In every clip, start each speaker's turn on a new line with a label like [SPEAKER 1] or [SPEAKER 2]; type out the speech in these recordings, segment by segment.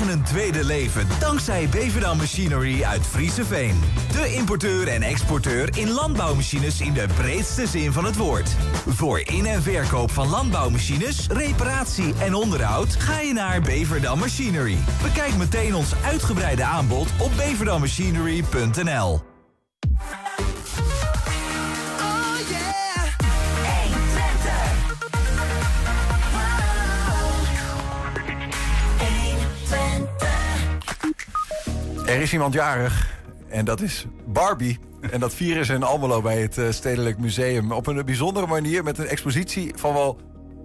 [SPEAKER 1] een tweede leven dankzij Beverdan Machinery uit Frieseveen. De importeur en exporteur in landbouwmachines in de breedste zin van het woord. Voor in- en verkoop van landbouwmachines, reparatie en onderhoud ga je naar Beverdan Machinery. Bekijk meteen ons uitgebreide aanbod op beverdanmachinery.nl.
[SPEAKER 2] Er is iemand jarig en dat is Barbie. En dat vieren ze in Almelo bij het eh, Stedelijk Museum. Op een bijzondere manier met een expositie van wel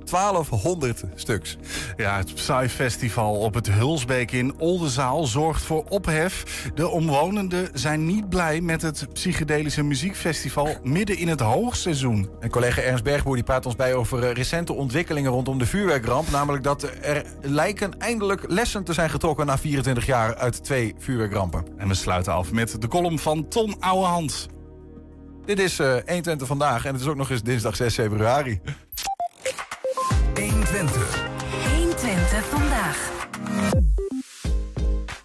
[SPEAKER 2] 1200 stuks.
[SPEAKER 3] Ja, het Psy Festival op het Hulsbeek in Oldenzaal zorgt voor ophef. De omwonenden zijn niet blij met het psychedelische muziekfestival midden in het hoogseizoen.
[SPEAKER 2] En collega Ernst Bergboer die praat ons bij over eh, recente ontwikkelingen rondom de vuurwerkramp. Namelijk dat er lijken eindelijk lessen te zijn getrokken na 24 jaar uit twee vuurwerkrampen.
[SPEAKER 3] En we sluiten af met de column van Ton Ouwehand.
[SPEAKER 2] Dit is eh 120 vandaag en het is ook nog eens dinsdag 6 februari.
[SPEAKER 1] 120.
[SPEAKER 4] 120 vandaag.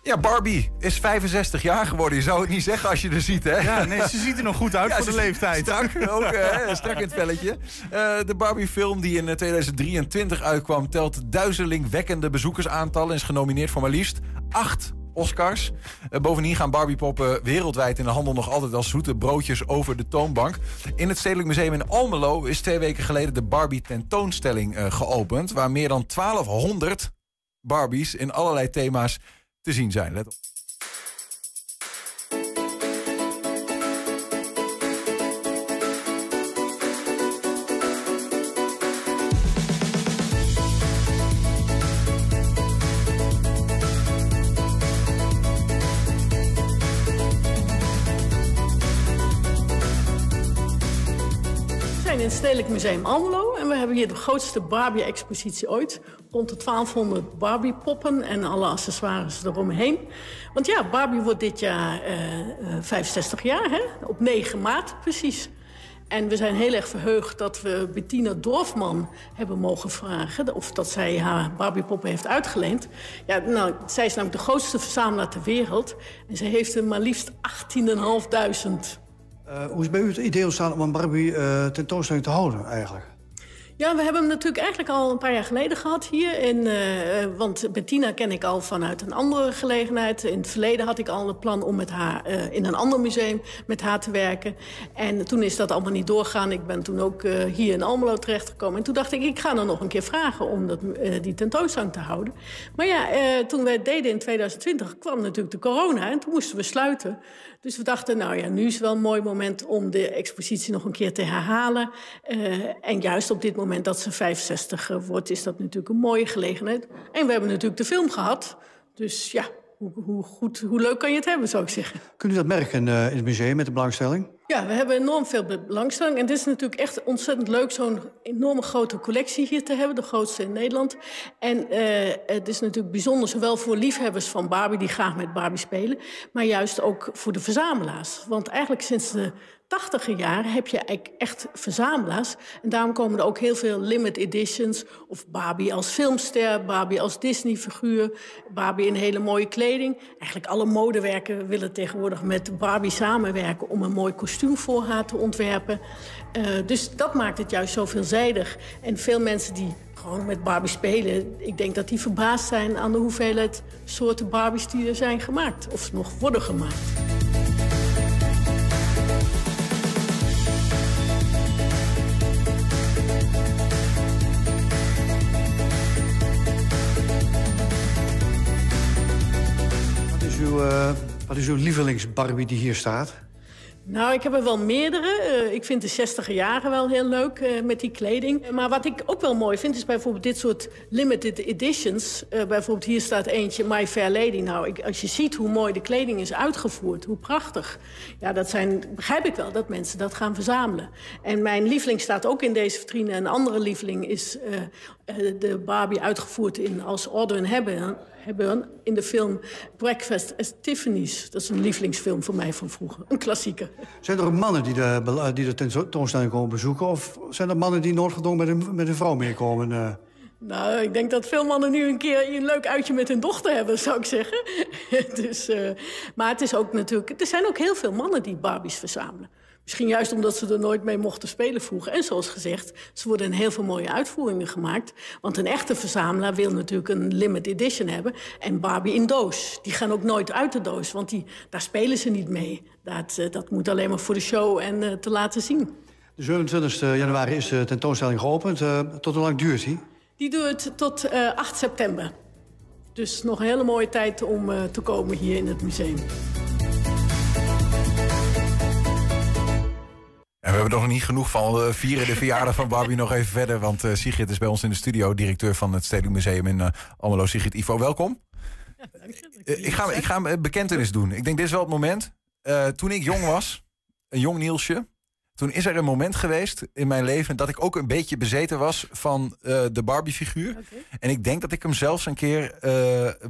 [SPEAKER 2] Ja, Barbie is 65 jaar geworden. Je zou het niet zeggen als je er ziet, hè?
[SPEAKER 3] Ja, nee, ze ziet er nog goed uit
[SPEAKER 2] Ja,
[SPEAKER 3] voor de leeftijd.
[SPEAKER 2] Strak, ook, eh, strak in het velletje. Eh, de Barbie-film die in eh, 2023 uitkwam... telt duizelingwekkende bezoekersaantallen... en is genomineerd voor maar liefst acht Oscars. Eh, bovendien gaan Barbie-poppen wereldwijd in de handel... nog altijd als zoete broodjes over de toonbank. In het Stedelijk Museum in Almelo is twee weken geleden... de Barbie-tentoonstelling eh, geopend... waar meer dan 1200 Barbies in allerlei thema's te zien zijn. Let op.
[SPEAKER 5] Stedelijk Museum Almelo en we hebben hier de grootste Barbie-expositie ooit. Rond de 1200 Barbie-poppen en alle accessoires eromheen. Want ja, Barbie wordt dit jaar eh, eh, 65 jaar, hè? op 9 maart precies. En we zijn heel erg verheugd dat we Bettina Dorfman hebben mogen vragen... of dat zij haar Barbie-poppen heeft uitgeleend. Ja, nou, zij is namelijk de grootste verzamelaar ter wereld. En ze heeft er maar liefst 18.500
[SPEAKER 6] Eh, hoe is bij u het idee ontstaan om een Barbie eh, tentoonstelling te houden eigenlijk?
[SPEAKER 5] Ja, we hebben hem natuurlijk eigenlijk al een paar jaar geleden gehad hier. In, eh, want Bettina ken ik al vanuit een andere gelegenheid. In het verleden had ik al het plan om met haar eh, in een ander museum met haar te werken. En toen is dat allemaal niet doorgegaan. Ik ben toen ook eh, hier in Almelo terechtgekomen. En toen dacht ik, ik ga er nog een keer vragen om dat, die tentoonstelling te houden. Maar ja, toen wij het deden in 2020 kwam natuurlijk de corona. En toen moesten we sluiten. Dus we dachten, nou ja, nu is wel een mooi moment om de expositie nog een keer te herhalen. En juist op dit moment dat ze 65 wordt, is dat natuurlijk een mooie gelegenheid. En we hebben natuurlijk de film gehad. Dus ja, hoe, hoe, goed, hoe leuk kan je het hebben, zou ik zeggen.
[SPEAKER 6] Kunt u dat merken eh, in het museum met de belangstelling?
[SPEAKER 5] Ja, we hebben enorm veel belangstelling. En het is natuurlijk echt ontzettend leuk zo'n enorme grote collectie hier te hebben. De grootste in Nederland. En eh, het is natuurlijk bijzonder, zowel voor liefhebbers van Barbie... die graag met Barbie spelen, maar juist ook voor de verzamelaars. Want eigenlijk sinds de tachtiger jaren heb je eigenlijk echt verzamelaars. En daarom komen er ook heel veel limited editions. Of Barbie als filmster, Barbie als Disney-figuur... Barbie in hele mooie kleding. Eigenlijk alle modewerken willen tegenwoordig met Barbie samenwerken... om een mooi kostuum voor haar te ontwerpen. Uh, dus dat maakt het juist zo veelzijdig. En veel mensen die gewoon met Barbie spelen... ik denk dat die verbaasd zijn aan de hoeveelheid soorten Barbies die er zijn gemaakt. Of nog worden gemaakt.
[SPEAKER 6] Uh, wat is uw lievelings-Barbie die hier staat?
[SPEAKER 5] Nou, ik heb er wel meerdere. Uh, ik vind de 60 jaren wel heel leuk uh, met die kleding. Maar wat ik ook wel mooi vind, is bijvoorbeeld dit soort limited editions. Bijvoorbeeld hier staat eentje, My Fair Lady. Nou, ik, als je ziet hoe mooi de kleding is uitgevoerd, hoe prachtig. Ja, dat zijn, begrijp ik wel, dat mensen dat gaan verzamelen. En mijn lieveling staat ook in deze vitrine. Een andere lieveling is de Barbie uitgevoerd in, als Audrey Hepburn hebben in de film Breakfast at Tiffany's. Dat is een lievelingsfilm voor mij van vroeger. Een klassieker.
[SPEAKER 6] Zijn er mannen die de, die de tentoonstelling komen bezoeken? Of zijn er mannen die noodgedwongen met een, met een vrouw meekomen? Uh?
[SPEAKER 5] Nou, ik denk dat veel mannen nu een keer een leuk uitje met hun dochter hebben, zou ik zeggen. dus, uh, maar het is ook natuurlijk... Er zijn ook heel veel mannen die Barbies verzamelen. Misschien juist omdat ze er nooit mee mochten spelen vroeger. En zoals gezegd, ze worden in heel veel mooie uitvoeringen gemaakt. Want een echte verzamelaar wil natuurlijk een limited edition hebben. En Barbie in doos. Die gaan ook nooit uit de doos, want die, daar spelen ze niet mee. Dat, uh, dat moet alleen maar voor de show en uh, te laten zien.
[SPEAKER 6] De 27 januari is de tentoonstelling geopend. tot hoe lang duurt die?
[SPEAKER 5] Die duurt tot uh, 8 september. Dus nog een hele mooie tijd om te komen hier in het museum.
[SPEAKER 2] En we hebben nog niet genoeg van. We vieren de verjaardag van Barbie nog even verder. Want uh, Sigrid is bij ons in de studio, directeur van het Stedelijk Museum in uh, Almelo. Sigrid Ivo, welkom. Ja, ik, ga, ik ga een bekentenis doen. Ik denk, dit is wel het moment. Toen ik jong was, een jong Nielsje, toen is er een moment geweest in mijn leven dat ik ook een beetje bezeten was van de Barbie-figuur. Okay. En ik denk dat ik hem zelfs een keer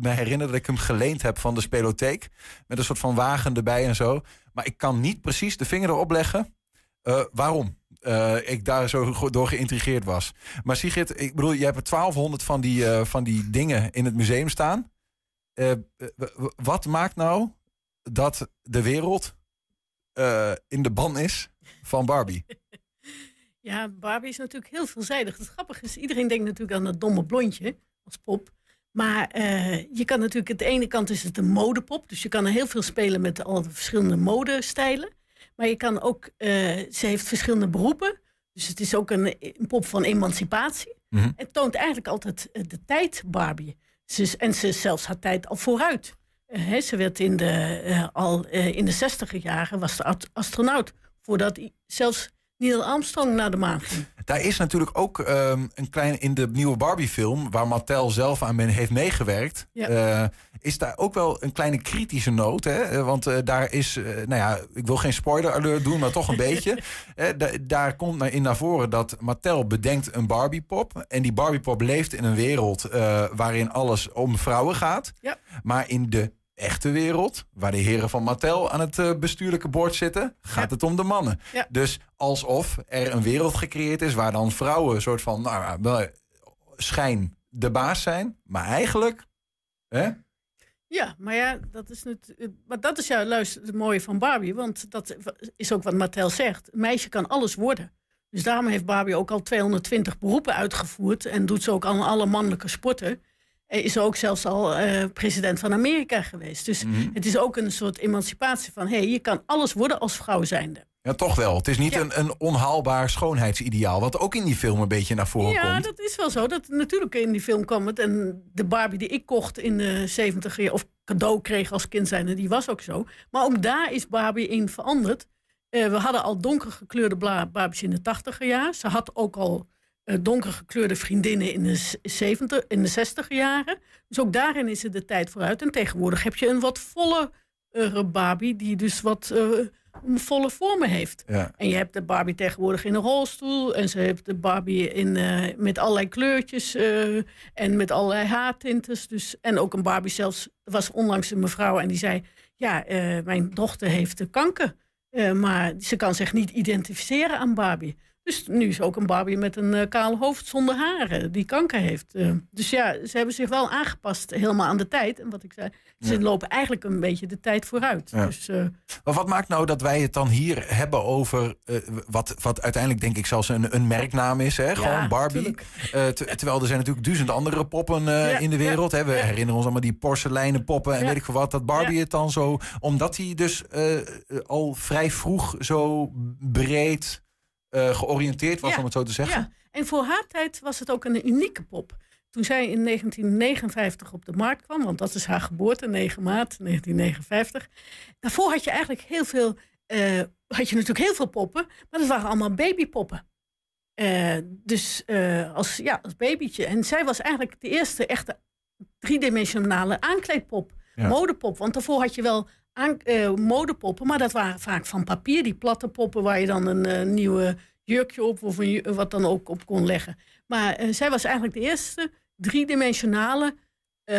[SPEAKER 2] me herinner dat ik hem geleend heb van de spelotheek. Met een soort van wagen erbij en zo. Maar ik kan niet precies de vinger erop leggen uh, waarom. ik daar zo door geïntrigeerd was. Maar Sigrid, ik bedoel, je hebt 1200 van die, van die dingen in het museum staan. wat maakt nou dat de wereld in de ban is van Barbie.
[SPEAKER 5] Ja, Barbie is natuurlijk heel veelzijdig. Het grappige is, iedereen denkt natuurlijk aan dat domme blondje als pop. Maar je kan natuurlijk, aan de ene kant is het een modepop. Dus je kan er heel veel spelen met al de verschillende modestijlen. Maar je kan ook, uh, ze heeft verschillende beroepen. Dus het is ook een, een pop van emancipatie. Mm -hmm. Het toont eigenlijk altijd de tijd Barbie. Ze, en ze zelfs haar tijd al vooruit. Uh, ze werd in de, al in de zestiger jaren was de astronaut voordat zelfs Neil Armstrong naar de maan ging.
[SPEAKER 2] Daar is natuurlijk ook um, een klein in de nieuwe Barbie-film, waar Mattel zelf aan heeft meegewerkt, ja. uh, is daar ook wel een kleine kritische noot. Hè? Want uh, daar is, uh, nou ja, ik wil geen spoiler alert doen, maar toch een beetje. Da daar komt in naar voren dat Mattel bedenkt een Barbie-pop. En die Barbie-pop leeft in een wereld waarin alles om vrouwen gaat. Ja. Maar in de echte wereld, waar de heren van Mattel aan het uh, bestuurlijke bord zitten, gaat ja. het om de mannen. Ja. Dus alsof er een wereld gecreëerd is waar dan vrouwen een soort van nou, schijn de baas zijn, maar eigenlijk. Hè?
[SPEAKER 5] Ja, maar ja, dat is, het, maar dat is juist het mooie van Barbie. Want dat is ook wat Mattel zegt. Een meisje kan alles worden. Dus daarom heeft Barbie ook al 220 beroepen uitgevoerd. En doet ze ook aan alle mannelijke sporten is ook zelfs al uh, president van Amerika geweest. Dus mm -hmm. het is ook een soort emancipatie van... hé, hey, je kan alles worden als vrouw zijnde.
[SPEAKER 2] Ja, toch wel. Het is niet ja. een, een onhaalbaar schoonheidsideaal... wat ook in die film een beetje naar voren
[SPEAKER 5] ja,
[SPEAKER 2] komt.
[SPEAKER 5] Ja, dat is wel zo. Dat, natuurlijk in die film kwam het. En de Barbie die ik kocht in de 70 jaar... of cadeau kreeg als kind zijnde, die was ook zo. Maar ook daar is Barbie in veranderd. Uh, we hadden al donker gekleurde Barbies in de 80 jaar. Ze had ook al donker gekleurde vriendinnen in de, 70, in de 60 jaren. Dus ook daarin is het de tijd vooruit. En tegenwoordig heb je een wat volle uh, Barbie, die dus wat uh, volle vormen heeft. Ja. En je hebt de Barbie tegenwoordig in een rolstoel. En ze heeft de Barbie in, met allerlei kleurtjes en met allerlei haartintes. Dus, en ook een Barbie zelfs, was onlangs een mevrouw en die zei... ja, mijn dochter heeft kanker. maar ze kan zich niet identificeren aan Barbie. Dus nu is ook een Barbie met een uh, kaal hoofd zonder haren die kanker heeft. Uh, dus ja, ze hebben zich wel aangepast helemaal aan de tijd. En wat ik zei, ze ja. lopen eigenlijk een beetje de tijd vooruit. Ja. Dus, uh,
[SPEAKER 2] maar wat maakt nou dat wij het dan hier hebben over wat, wat uiteindelijk denk ik zelfs een, een merknaam is, hè? gewoon ja, Barbie. terwijl er zijn natuurlijk duizend andere poppen in de wereld. Hè? We herinneren ons allemaal die porseleinen poppen en weet ik veel wat. Dat Barbie het dan zo, omdat hij dus al vrij vroeg zo breed uh, georiënteerd was,
[SPEAKER 5] ja,
[SPEAKER 2] om het zo te zeggen.
[SPEAKER 5] Ja, en voor haar tijd was het ook een unieke pop. Toen zij in 1959 op de markt kwam, want dat is haar geboorte, 9 maart 1959. Daarvoor had je eigenlijk heel veel, uh, had je natuurlijk heel veel poppen, maar dat waren allemaal babypoppen. Uh, dus als, ja, als babytje. En zij was eigenlijk de eerste echte driedimensionale aankleedpop, ja. modepop. Want daarvoor had je wel aan, uh, modepoppen, maar dat waren vaak van papier, die platte poppen waar je dan een uh, nieuwe jurkje op of een, wat dan ook op kon leggen. Maar uh, zij was eigenlijk de eerste driedimensionale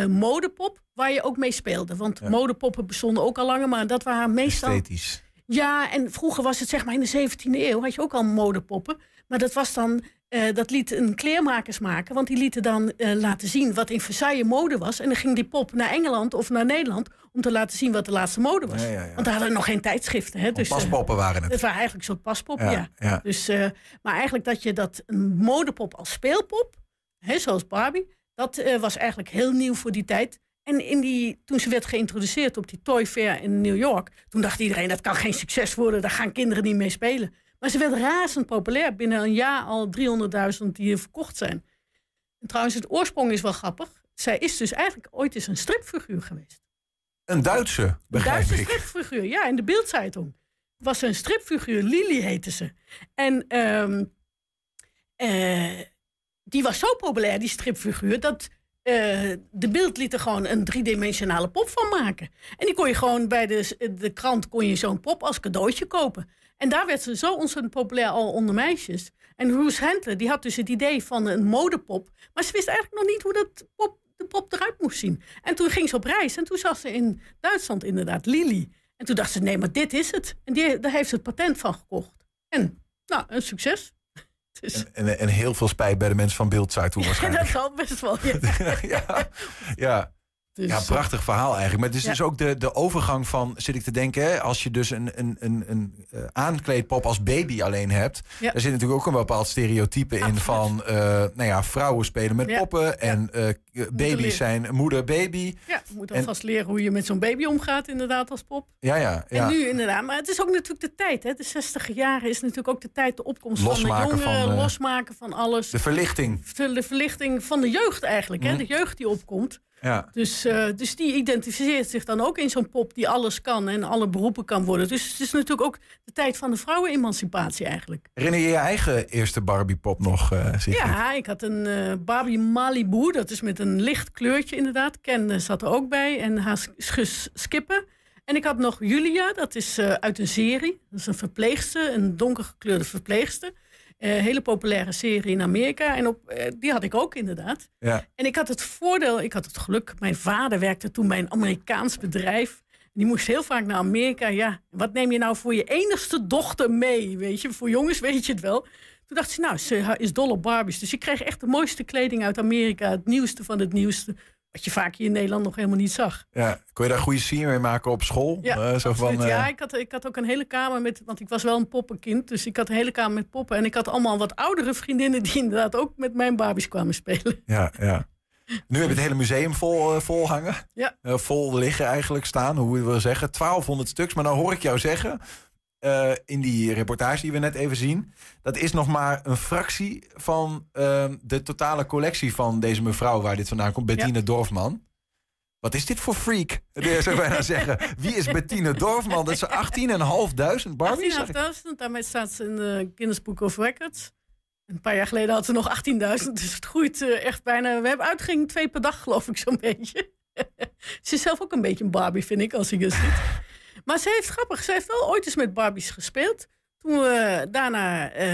[SPEAKER 5] modepop waar je ook mee speelde. Want ja. modepoppen bestonden ook al langer, maar dat waren meestal.
[SPEAKER 2] Esthetisch.
[SPEAKER 5] Ja, en vroeger was het zeg maar in de 17e eeuw had je ook al modepoppen. Maar dat was dan eh, dat liet een kleermakers maken. Want die lieten dan eh, laten zien wat in Versailles mode was. En dan ging die pop naar Engeland of naar Nederland... om te laten zien wat de laatste mode was.
[SPEAKER 2] Ja, ja, ja.
[SPEAKER 5] Want daar hadden we nog geen tijdschriften. Hè? Dus, eh,
[SPEAKER 2] Paspoppen waren het.
[SPEAKER 5] het waren eigenlijk soort paspoppen,
[SPEAKER 2] Ja.
[SPEAKER 5] Dus, maar eigenlijk dat je dat een modepop als speelpop, hè, zoals Barbie, dat was eigenlijk heel nieuw voor die tijd. En in die, toen ze werd geïntroduceerd op die Toy Fair in New York, toen dacht iedereen dat kan geen succes worden, daar gaan kinderen niet mee spelen. Maar ze werd razend populair. Binnen een jaar al 300.000 die verkocht zijn. En trouwens, het oorsprong is wel grappig. Zij is dus eigenlijk ooit eens een stripfiguur geweest.
[SPEAKER 2] Een Duitse,
[SPEAKER 5] Een
[SPEAKER 2] begrijp
[SPEAKER 5] Duitse
[SPEAKER 2] ik.
[SPEAKER 5] stripfiguur, ja, in de Bildzeitung. Was een stripfiguur, Lily heette ze. En ehm, eh, die was zo populair, die stripfiguur, dat eh, de beeld liet er gewoon een driedimensionale pop van maken. En die kon je gewoon bij de, de krant kon je zo'n pop als cadeautje kopen. En daar werd ze zo ontzettend populair al onder meisjes. En Roos Handler, die had dus het idee van een modepop. Maar ze wist eigenlijk nog niet hoe dat pop, de pop eruit moest zien. En toen ging ze op reis. En toen zag ze in Duitsland inderdaad Lily. En toen dacht ze, nee, maar dit is het. En die, daar heeft ze het patent van gekocht. En, nou, een succes. Dus,
[SPEAKER 2] En, en heel veel spijt bij de mensen van Beeldzeit toen
[SPEAKER 5] en
[SPEAKER 2] waarschijnlijk.
[SPEAKER 5] dat zal best wel. Ja.
[SPEAKER 2] ja, ja.
[SPEAKER 5] Dus,
[SPEAKER 2] ja, prachtig verhaal eigenlijk. Maar het is
[SPEAKER 5] Ja.
[SPEAKER 2] dus ook de, de overgang van, zit ik te denken, als je dus een, een, een, een eh, aankleedpop als baby alleen hebt,
[SPEAKER 5] Ja.
[SPEAKER 2] daar zit natuurlijk ook een bepaald stereotype in van, eh, nou ja, vrouwen spelen met
[SPEAKER 5] Ja.
[SPEAKER 2] poppen en eh, baby's zijn moeder-baby.
[SPEAKER 5] Ja, je moet alvast leren hoe je met zo'n baby omgaat, inderdaad, als pop.
[SPEAKER 2] Ja, ja, ja.
[SPEAKER 5] En nu inderdaad, maar het is ook natuurlijk de tijd. Hè? De 60 jaren is natuurlijk ook de tijd, de opkomst
[SPEAKER 2] Losmaken
[SPEAKER 5] van de jongeren,
[SPEAKER 2] van,
[SPEAKER 5] losmaken van alles.
[SPEAKER 2] De verlichting.
[SPEAKER 5] De, de verlichting van de jeugd eigenlijk, hè?
[SPEAKER 2] Mhm.
[SPEAKER 5] de jeugd die opkomt.
[SPEAKER 2] Ja.
[SPEAKER 5] Dus, eh, dus die identificeert zich dan ook in zo'n pop die alles kan en alle beroepen kan worden. Dus het is natuurlijk ook de tijd van de vrouwenemancipatie eigenlijk.
[SPEAKER 2] Herinner je je eigen eerste Barbie-pop nog, Sigrid?
[SPEAKER 5] Ja, ik had een eh, Barbie Malibu, dat is met een licht kleurtje inderdaad. Ken zat er ook bij en haar sch- sch- skippen. En ik had nog Julia, dat is uit een serie. Dat is een verpleegster, een donkergekleurde verpleegster. Eh, hele populaire serie in Amerika. En op, eh, die had ik ook inderdaad.
[SPEAKER 2] Ja.
[SPEAKER 5] En ik had het voordeel, ik had het geluk. Mijn vader werkte toen bij een Amerikaans bedrijf. Die moest heel vaak naar Amerika. Ja, wat neem je nou voor je enigste dochter mee? Weet je, voor jongens weet je het wel. Toen dacht ze, nou, ze is dol op Barbies. Dus je kreeg echt de mooiste kleding uit Amerika. Het nieuwste van het nieuwste. Wat je vaak hier in Nederland nog helemaal niet zag.
[SPEAKER 2] ja. Kon je daar goede scene mee maken op school?
[SPEAKER 5] Ja,
[SPEAKER 2] Eh, zo van, eh,
[SPEAKER 5] ja ik, had, ik had ook een hele kamer met... Want ik was wel een poppenkind. Dus ik had een hele kamer met poppen. En ik had allemaal wat oudere vriendinnen... die inderdaad ook met mijn Barbies kwamen spelen.
[SPEAKER 2] Ja, ja. Nu heb je het hele museum vol, eh, vol hangen.
[SPEAKER 5] Ja.
[SPEAKER 2] Vol liggen eigenlijk staan, hoe we zeggen. 1200 stuks. Maar dan hoor ik jou zeggen, eh, in die reportage die we net even zien... dat is nog maar een fractie van eh, de totale collectie van deze mevrouw... waar dit vandaan komt, Bettine Dorfman. Wat is dit voor freak? Dat zou bijna zeggen. Wie is Bettine Dorfman? Dat is 18.500 Barbies?
[SPEAKER 5] 18.500, daarmee staat ze in de Guinness Book of Records. Een paar jaar geleden had ze nog 18.000, dus het groeit eh, echt bijna. We hebben uitging twee per dag, geloof ik, zo'n beetje. ze is zelf ook een beetje een Barbie, vind ik, als ik het ziet. Maar ze heeft, grappig, ze heeft wel ooit eens met Barbies gespeeld. Toen we daarna eh,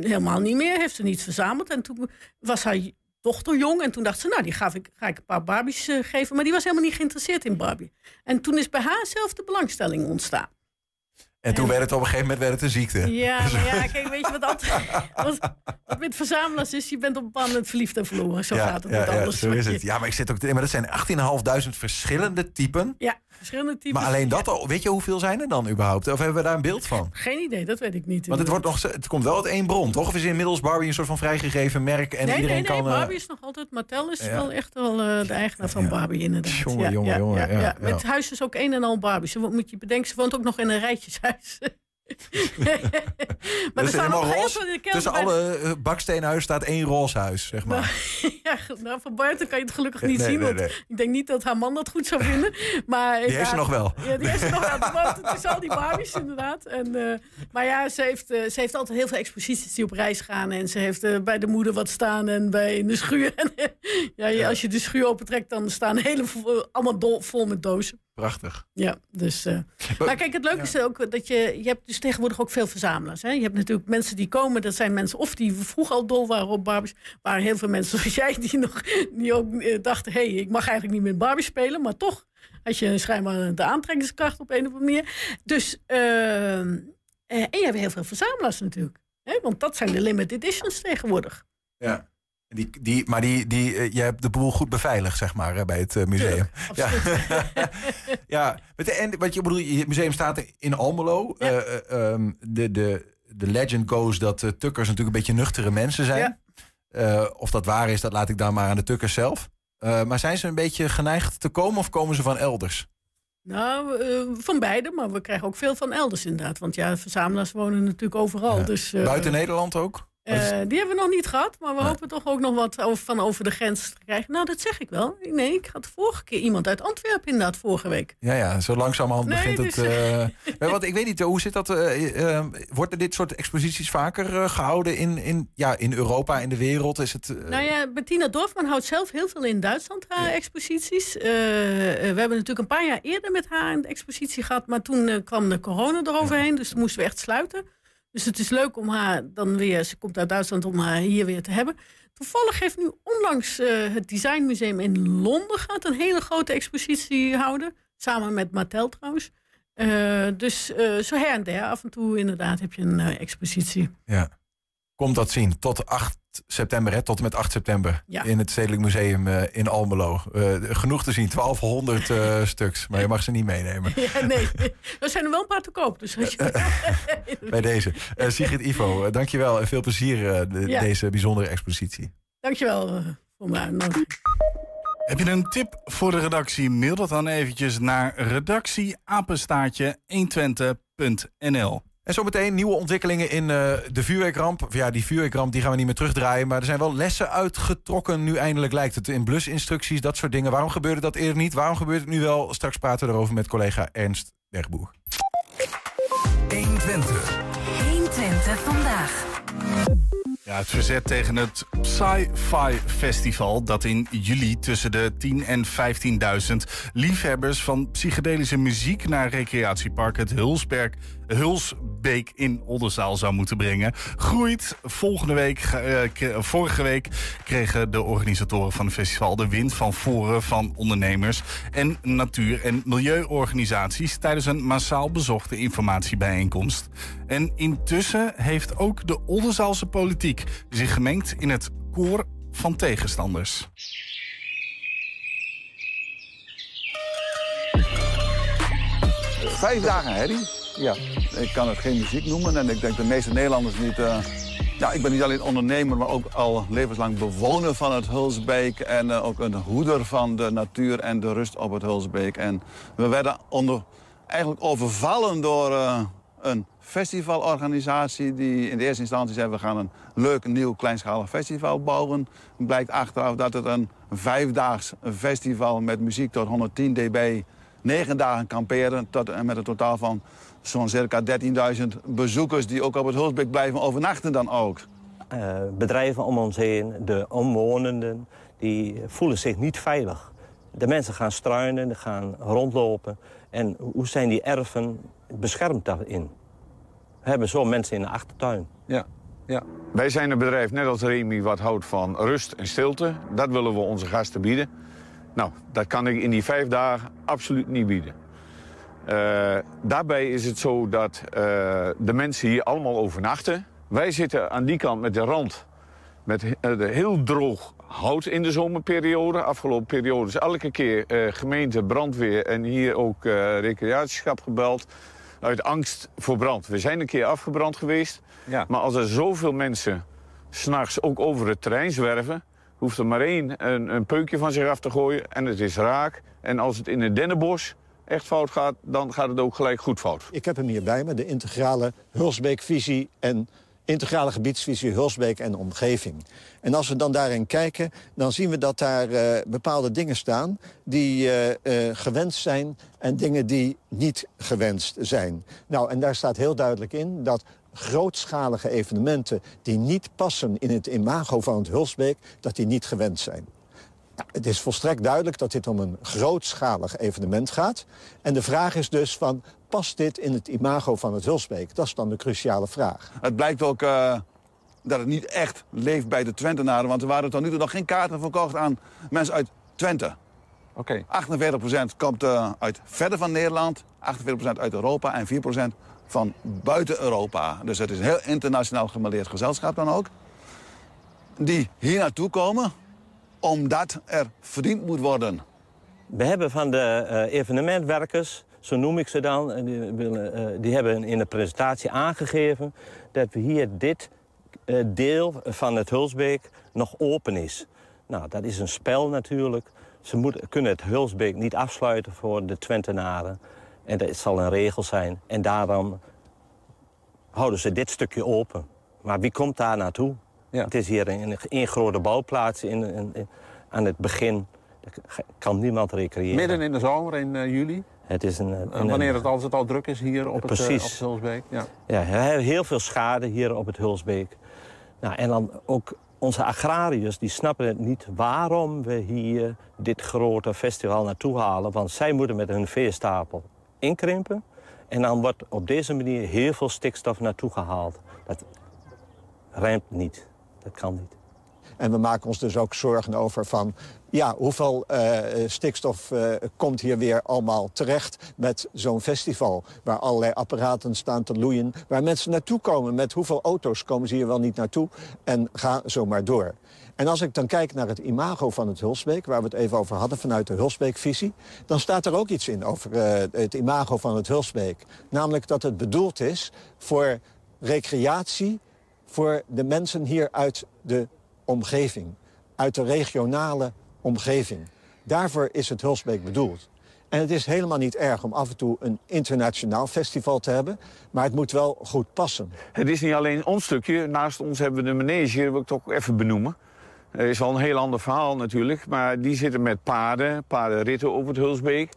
[SPEAKER 5] helemaal niet meer, heeft ze niets verzameld. En toen was haar dochter jong en toen dacht ze, nou, die ga ik, ga ik een paar Barbies eh, geven. Maar die was helemaal niet geïnteresseerd in Barbie. En toen is bij haar zelf de belangstelling ontstaan.
[SPEAKER 2] En toen werd het op een gegeven moment werd het een ziekte.
[SPEAKER 5] Ja, maar ja, kijk, weet je wat altijd... Wat, wat met verzamelaars is, je bent op een bepaald moment verliefd en verloren. Zo gaat het met alles.
[SPEAKER 2] zo is het. Ja, maar ik zit ook maar dat zijn 18.500 verschillende typen.
[SPEAKER 5] Ja, verschillende types.
[SPEAKER 2] Maar alleen dat al, weet je hoeveel zijn er dan überhaupt? Of hebben we daar een beeld van?
[SPEAKER 5] Geen idee, dat weet ik niet.
[SPEAKER 2] Want het, wordt nog, het komt wel uit één bron, toch? Of is inmiddels Barbie een soort van vrijgegeven merk en
[SPEAKER 5] nee,
[SPEAKER 2] iedereen
[SPEAKER 5] nee, nee,
[SPEAKER 2] kan... eh,
[SPEAKER 5] Barbie is nog altijd... Mattel is
[SPEAKER 2] ja.
[SPEAKER 5] wel echt wel eh, de eigenaar van
[SPEAKER 2] Ja.
[SPEAKER 5] Barbie, inderdaad.
[SPEAKER 2] Jongen, jongen, jongen, ja, ja.
[SPEAKER 5] Met huis is ook een en al Barbie. Ze moet je bedenken, ze woont ook nog in een rijtjeshuis. maar
[SPEAKER 2] dat is helemaal
[SPEAKER 5] nog
[SPEAKER 2] roze. Tussen alle eh, bakstenen huis staat één roze huis, zeg maar.
[SPEAKER 5] ja, nou, van buiten kan je het gelukkig niet
[SPEAKER 2] Nee,
[SPEAKER 5] zien.
[SPEAKER 2] nee,
[SPEAKER 5] want
[SPEAKER 2] nee.
[SPEAKER 5] ik denk niet dat haar man dat goed zou vinden. Maar,
[SPEAKER 2] Die heeft ze nog wel.
[SPEAKER 5] Ja, die heeft ze nog wel. Woont tussen al die Barbies inderdaad. En, eh, maar ja, ze heeft, eh, ze heeft altijd heel veel exposities die op reis gaan. En ze heeft bij de moeder wat staan en bij in de schuur. En, ja, als je de schuur opentrekt, dan staan hele, allemaal dol, vol met dozen.
[SPEAKER 2] Prachtig.
[SPEAKER 5] Ja, dus. eh, maar kijk, het leuke is ook dat je. Je hebt dus tegenwoordig ook veel verzamelaars. Hè? Je hebt natuurlijk mensen die komen, dat zijn mensen of die vroeger al dol waren op Barbies. Maar heel veel mensen zoals jij die nog die ook eh, dachten: hé, hey, ik mag eigenlijk niet met Barbie spelen, maar toch had je schijnbaar de aantrekkingskracht op een of andere manier. Dus. ehm, eh, en je hebt heel veel verzamelaars natuurlijk. Hè, want dat zijn de limited editions tegenwoordig.
[SPEAKER 2] Ja. Die, die, maar die, die, eh, je hebt de boel goed beveiligd, zeg maar, bij het eh, museum. Ja, ja de, en wat je bedoel, het museum staat in Almelo.
[SPEAKER 5] Ja.
[SPEAKER 2] Ehm, de, de, de legend goes dat eh, tukkers natuurlijk een beetje nuchtere mensen zijn.
[SPEAKER 5] Ja.
[SPEAKER 2] Of dat waar is, dat laat ik dan maar aan de tukkers zelf. Maar zijn ze een beetje geneigd te komen of komen ze van elders?
[SPEAKER 5] Nou, van beide, maar we krijgen ook veel van elders inderdaad. Want ja, verzamelaars wonen natuurlijk overal.
[SPEAKER 2] Ja.
[SPEAKER 5] Dus,
[SPEAKER 2] Buiten Nederland ook?
[SPEAKER 5] Eh, die hebben we nog niet gehad, maar we hopen toch ook nog wat over, van over de grens te krijgen. Nou, dat zeg ik wel. Nee, ik had vorige keer iemand uit Antwerpen inderdaad vorige week.
[SPEAKER 2] Ja, ja, zo langzamerhand
[SPEAKER 5] Nee,
[SPEAKER 2] begint het.
[SPEAKER 5] dus-
[SPEAKER 2] eh, wat, ik weet niet, hoe zit dat? eh, eh, worden dit soort exposities vaker eh, gehouden in, in, ja, in Europa, in de wereld? Is het, eh,
[SPEAKER 5] Nou ja, Bettina Dorfman houdt zelf heel veel in Duitsland haar exposities. Eh, eh, we hebben natuurlijk een paar jaar eerder met haar een expositie gehad, maar toen eh, kwam de corona eroverheen, dus toen moesten we echt sluiten. Dus het is leuk om haar dan weer, ze komt uit Duitsland, om haar hier weer te hebben. Toevallig heeft nu onlangs eh, het Designmuseum in Londen gaat een hele grote expositie houden. Samen met Mattel trouwens. Eh, dus eh, zo her en der, af en toe inderdaad heb je een expositie.
[SPEAKER 2] ja. Komt dat zien tot 8 september, hè? tot en met 8 september.
[SPEAKER 5] Ja.
[SPEAKER 2] In het Stedelijk Museum eh, in Almelo. Eh, genoeg te zien, 1200 eh, stuks. Maar je mag ze niet meenemen.
[SPEAKER 5] Ja, nee. Er zijn er wel een paar te koop. Dus als je...
[SPEAKER 2] Bij deze. Eh Sigrid Ivo, dankjewel en veel plezier eh, de-
[SPEAKER 5] Ja.
[SPEAKER 2] deze bijzondere expositie.
[SPEAKER 5] Dankjewel eh, voor mijn uitnodiging.
[SPEAKER 3] Heb je een tip voor de redactie? Mail dat dan eventjes naar redactieapenstaartje 120.nl.
[SPEAKER 2] En zometeen nieuwe ontwikkelingen in eh, de vuurwerkramp. Ja, die vuurwerkramp die gaan we niet meer terugdraaien. Maar er zijn wel lessen uitgetrokken. Nu eindelijk lijkt het in blusinstructies, dat soort dingen. Waarom gebeurde dat eerder niet? Waarom gebeurt het nu wel? Straks praten we erover met collega Ernst Bergboer.
[SPEAKER 1] 120.
[SPEAKER 4] 120 vandaag.
[SPEAKER 3] Ja, het verzet tegen het Sci-Fi Festival... dat in juli tussen de 10.000 en 15.000 liefhebbers... van psychedelische muziek naar recreatiepark het Hulsberg, Hulsbeek in Oldenzaal zou moeten brengen... groeit. Volgende week, eh, vorige week kregen de organisatoren van het festival... de wind van voren van ondernemers en natuur- en milieuorganisaties... tijdens een massaal bezochte informatiebijeenkomst. En intussen heeft ook de Oldenzaalse politiek zich gemengd in het koor van tegenstanders.
[SPEAKER 7] Vijf dagen herrie. Ja. Ik kan het geen muziek noemen en ik denk de meeste Nederlanders niet. eh, ja, ik ben niet alleen ondernemer, maar ook al levenslang bewoner van het Hulsbeek. En eh, ook een hoeder van de natuur en de rust op het Hulsbeek. En we werden onder, eigenlijk overvallen door eh, een festivalorganisatie die in de eerste instantie zei... we gaan een leuk nieuw kleinschalig festival bouwen. Blijkt achteraf dat het een vijfdaags festival met muziek tot 110 dB... negen dagen kamperen tot, en met een totaal van zo'n circa 13.000 bezoekers... die ook op het Hulsbeek blijven overnachten dan ook.
[SPEAKER 8] Eh, bedrijven om ons heen, de omwonenden, die voelen zich niet veilig. De mensen gaan struinen, gaan rondlopen. En hoe zijn die erven beschermd daarin? We hebben zo mensen in de achtertuin.
[SPEAKER 9] Ja, ja. Wij zijn een bedrijf, net als Remy, wat houdt van rust en stilte. Dat willen we onze gasten bieden. Nou, dat kan ik in die vijf dagen absoluut niet bieden. Eh, daarbij is het zo dat eh, de mensen hier allemaal overnachten. Wij zitten aan die kant met de rand met eh, heel droog hout in de zomerperiode. Afgelopen periode is elke keer gemeente, brandweer en hier ook recreatieschap gebeld. Uit angst voor brand. We zijn een keer afgebrand geweest.
[SPEAKER 10] Ja.
[SPEAKER 9] Maar als er zoveel mensen s'nachts ook over het terrein zwerven... hoeft er maar één een, een peukje van zich af te gooien en het is raak. En als het in een dennenbos echt fout gaat, dan gaat het ook gelijk goed fout.
[SPEAKER 11] Ik heb hem hier bij me, de integrale Hulsbeekvisie en integrale gebiedsvisie Hulsbeek en omgeving. En als we dan daarin kijken, dan zien we dat daar eh, bepaalde dingen staan die eh, eh, gewenst zijn en dingen die niet gewenst zijn. Nou, en daar staat heel duidelijk in dat grootschalige evenementen die niet passen in het imago van het Hulsbeek, dat die niet gewenst zijn. Nou, het is volstrekt duidelijk dat dit om een grootschalig evenement gaat. En de vraag is dus van, past dit in het imago van het Hulsbeek? Dat is dan de cruciale vraag.
[SPEAKER 7] Het blijkt ook eh, dat het niet echt leeft bij de Twentenaren... want er waren tot nu toe nog geen kaarten verkocht aan mensen uit Twente.
[SPEAKER 10] Oké.
[SPEAKER 7] 48% komt eh, uit verder van Nederland, 48% uit Europa en 4% van buiten Europa. Dus het is een heel internationaal gemaleerd gezelschap dan ook. Die hier naartoe komen omdat er verdiend moet worden.
[SPEAKER 8] We hebben van de eh, evenementwerkers, zo noem ik ze dan... die, willen, eh, die hebben in de presentatie aangegeven... dat we hier dit eh, deel van het Hulsbeek nog open is. Nou, dat is een spel natuurlijk. Ze kunnen het Hulsbeek niet afsluiten voor de Twentenaren. En dat zal een regel zijn. En daarom houden ze dit stukje open. Maar wie komt daar naartoe? Het is hier een, grote bouwplaats in, in- in- aan het begin. Kan niemand recreëren.
[SPEAKER 10] Midden in de zomer, in eh, juli.
[SPEAKER 8] Het is een,
[SPEAKER 10] En
[SPEAKER 8] een-
[SPEAKER 10] wanneer het, als het al druk is hier op het, eh, op het Hulsbeek. Ja.
[SPEAKER 8] Ja, we hebben heel veel schade hier op het Hulsbeek. Nou, en dan ook onze agrariërs, die snappen het niet waarom we hier dit grote festival naartoe halen. Want zij moeten met hun veestapel inkrimpen. En dan wordt op deze manier heel veel stikstof naartoe gehaald. Dat rijmt niet. Dat kan niet.
[SPEAKER 11] En we maken ons dus ook zorgen over van... ja, hoeveel eh, stikstof eh, komt hier weer allemaal terecht met zo'n festival... waar allerlei apparaten staan te loeien, waar mensen naartoe komen... met hoeveel auto's komen ze hier wel niet naartoe en ga zo maar door. En als ik dan kijk naar het imago van het Hulsbeek... waar we het even over hadden vanuit de Hulsbeek-visie... dan staat er ook iets in over eh, het imago van het Hulsbeek. Namelijk dat het bedoeld is voor recreatie voor de mensen hier uit de omgeving. Uit de regionale omgeving. Daarvoor is het Hulsbeek bedoeld. En het is helemaal niet erg om af en toe een internationaal festival te hebben... maar het moet wel goed passen.
[SPEAKER 9] Het is niet alleen ons stukje. Naast ons hebben we de manege, dat wil ik toch even benoemen. Het is wel een heel ander verhaal natuurlijk. Maar die zitten met paarden, paardenritten over het Hulsbeek.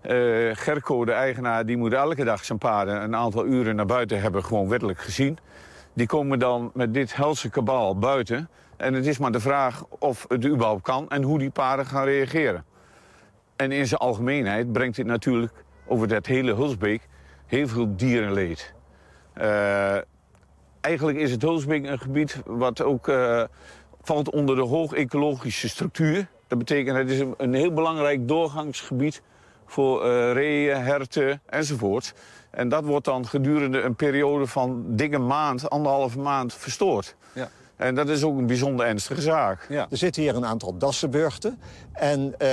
[SPEAKER 9] Eh, Gerco, de eigenaar, die moet elke dag zijn paarden een aantal uren naar buiten hebben, gewoon wettelijk gezien. Die komen dan met dit helse kabaal buiten. En het is maar de vraag of het überhaupt kan en hoe die paarden gaan reageren. En in zijn algemeenheid brengt dit natuurlijk over dat hele Hulsbeek heel veel dierenleed. Eh, eigenlijk is het Hulsbeek een gebied wat ook eh, valt onder de hoog-ecologische structuur. Dat betekent het is een, een heel belangrijk doorgangsgebied voor eh reeën, herten enzovoort. En dat wordt dan gedurende een periode van dikke maand, anderhalve maand, verstoord.
[SPEAKER 10] Ja.
[SPEAKER 9] En dat is ook een bijzonder ernstige zaak.
[SPEAKER 10] Ja.
[SPEAKER 11] Er zitten hier een aantal dassenburgten. En eh,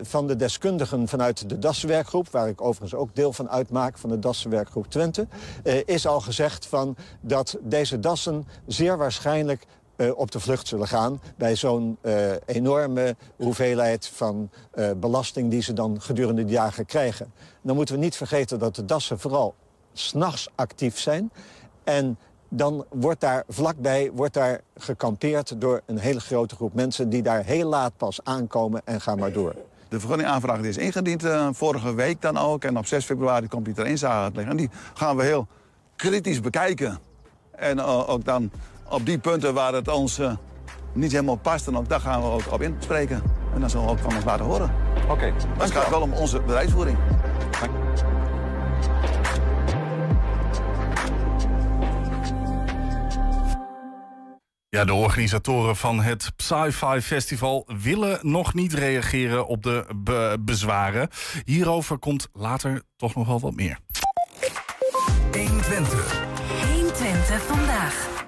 [SPEAKER 11] van de deskundigen vanuit de Dassenwerkgroep... waar ik overigens ook deel van uitmaak, van de Dassenwerkgroep Twente... eh, is al gezegd van dat deze dassen zeer waarschijnlijk eh, op de vlucht zullen gaan... bij zo'n eh, enorme hoeveelheid van eh, belasting die ze dan gedurende de jaren krijgen. Dan moeten we niet vergeten dat de dassen vooral s'nachts actief zijn... En dan wordt daar vlakbij wordt daar gekampeerd door een hele grote groep mensen... die daar heel laat pas aankomen en gaan maar door.
[SPEAKER 7] De vergunningaanvraag die is ingediend vorige week dan ook. En op 6 februari komt die inzage te liggen. En die gaan we heel kritisch bekijken. En ook dan op die punten waar het ons eh, niet helemaal past... en ook daar gaan we ook op inspreken. En dan zullen we ook van ons laten horen.
[SPEAKER 10] Oké,
[SPEAKER 7] Maar het gaat wel om onze bedrijfsvoering.
[SPEAKER 3] Ja, de organisatoren van het Sci-Fi Festival willen nog niet reageren op de be- bezwaren. Hierover komt later toch nog wel wat meer.
[SPEAKER 1] 120.
[SPEAKER 4] 120 vandaag.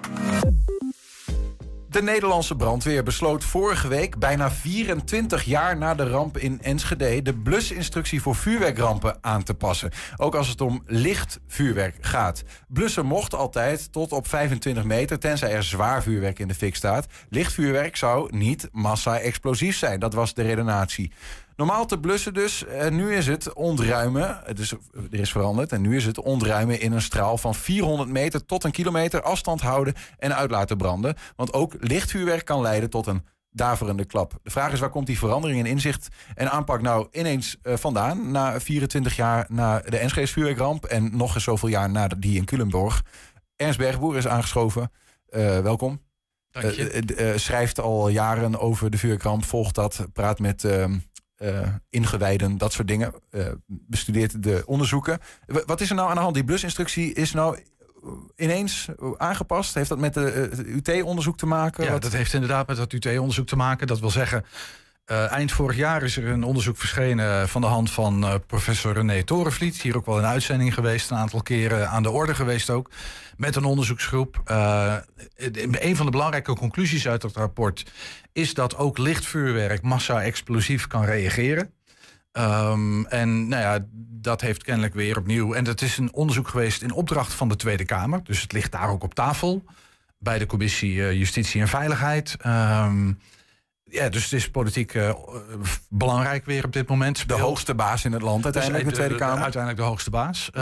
[SPEAKER 2] De Nederlandse brandweer besloot vorige week, bijna 24 jaar na de ramp in Enschede, de blusinstructie voor vuurwerkrampen aan te passen. Ook als het om licht vuurwerk gaat. Blussen mocht altijd tot op 25 meter, tenzij er zwaar vuurwerk in de fik staat. Licht vuurwerk zou niet massa-explosief zijn. Dat was de redenatie. Normaal te blussen dus. En nu is het ontruimen. Dus er is veranderd. En nu is het ontruimen in een straal van 400 meter tot een kilometer afstand houden en uit laten branden. Want ook lichtvuurwerk kan leiden tot een daverende klap. De vraag is waar komt die verandering in inzicht en aanpak nou ineens eh, vandaan? Na 24 jaar na de Enschedes vuurwerkramp en nog eens zoveel jaar na die in Culemborg. Ernst Bergboer is aangeschoven. Eh, welkom.
[SPEAKER 12] Dank je.
[SPEAKER 2] Eh, eh, eh, schrijft al jaren over de vuurwerkramp, volgt dat, praat met eh, ingewijden, dat soort dingen. eh, bestudeert de onderzoeken. W- wat is er nou aan de hand? Die blusinstructie is nou ineens aangepast? Heeft dat met de UT-onderzoek te maken?
[SPEAKER 12] Ja,
[SPEAKER 2] Wat-
[SPEAKER 12] dat heeft inderdaad met dat UT-onderzoek te maken. Dat wil zeggen, Eh, eind vorig jaar is er een onderzoek verschenen van de hand van eh, professor René Torenvliet. Hier ook wel in uitzending geweest, een aantal keren aan de orde geweest ook. Met een onderzoeksgroep. Eh, een van de belangrijke conclusies uit dat rapport is dat ook lichtvuurwerk massa-explosief kan reageren. Ehm, en nou ja, dat heeft kennelijk weer opnieuw. En dat is een onderzoek geweest in opdracht van de Tweede Kamer. Dus het ligt daar ook op tafel. Bij de commissie Justitie en Veiligheid. Ehm, ja, dus het is politiek eh, belangrijk weer op dit moment.
[SPEAKER 2] De hoogste baas in het land uiteindelijk,
[SPEAKER 12] Dus,
[SPEAKER 2] de Tweede Kamer.
[SPEAKER 12] uiteindelijk de hoogste baas. Eh,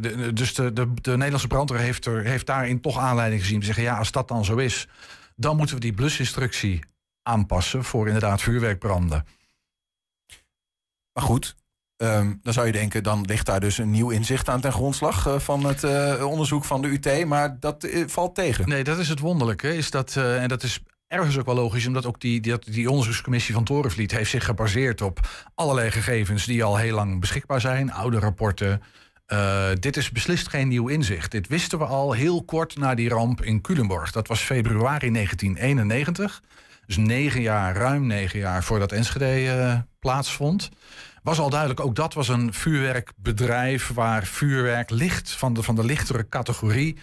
[SPEAKER 12] de- dus de, de, de Nederlandse brandweer heeft, er, heeft daarin toch aanleiding gezien. Te zeggen, ja, als dat dan zo is, dan moeten we die blusinstructie aanpassen voor inderdaad vuurwerkbranden.
[SPEAKER 2] Maar goed, ehm, dan zou je denken, dan ligt daar dus een nieuw inzicht aan ten grondslag eh, van het onderzoek van de UT. Maar dat valt tegen.
[SPEAKER 12] Nee, dat is het wonderlijke. Is dat, en dat is ergens ook wel logisch, omdat ook die, die, die onderzoekscommissie van Torenvliet heeft zich gebaseerd op allerlei gegevens die al heel lang beschikbaar zijn, oude rapporten. Eh, dit is beslist geen nieuw inzicht. Dit wisten we al heel kort na die ramp in Culemborg. Dat was februari 1991. Dus negen jaar, ruim negen jaar voordat Enschede eh, plaatsvond. Was al duidelijk, ook dat was een vuurwerkbedrijf waar vuurwerk licht van de, van de lichtere categorie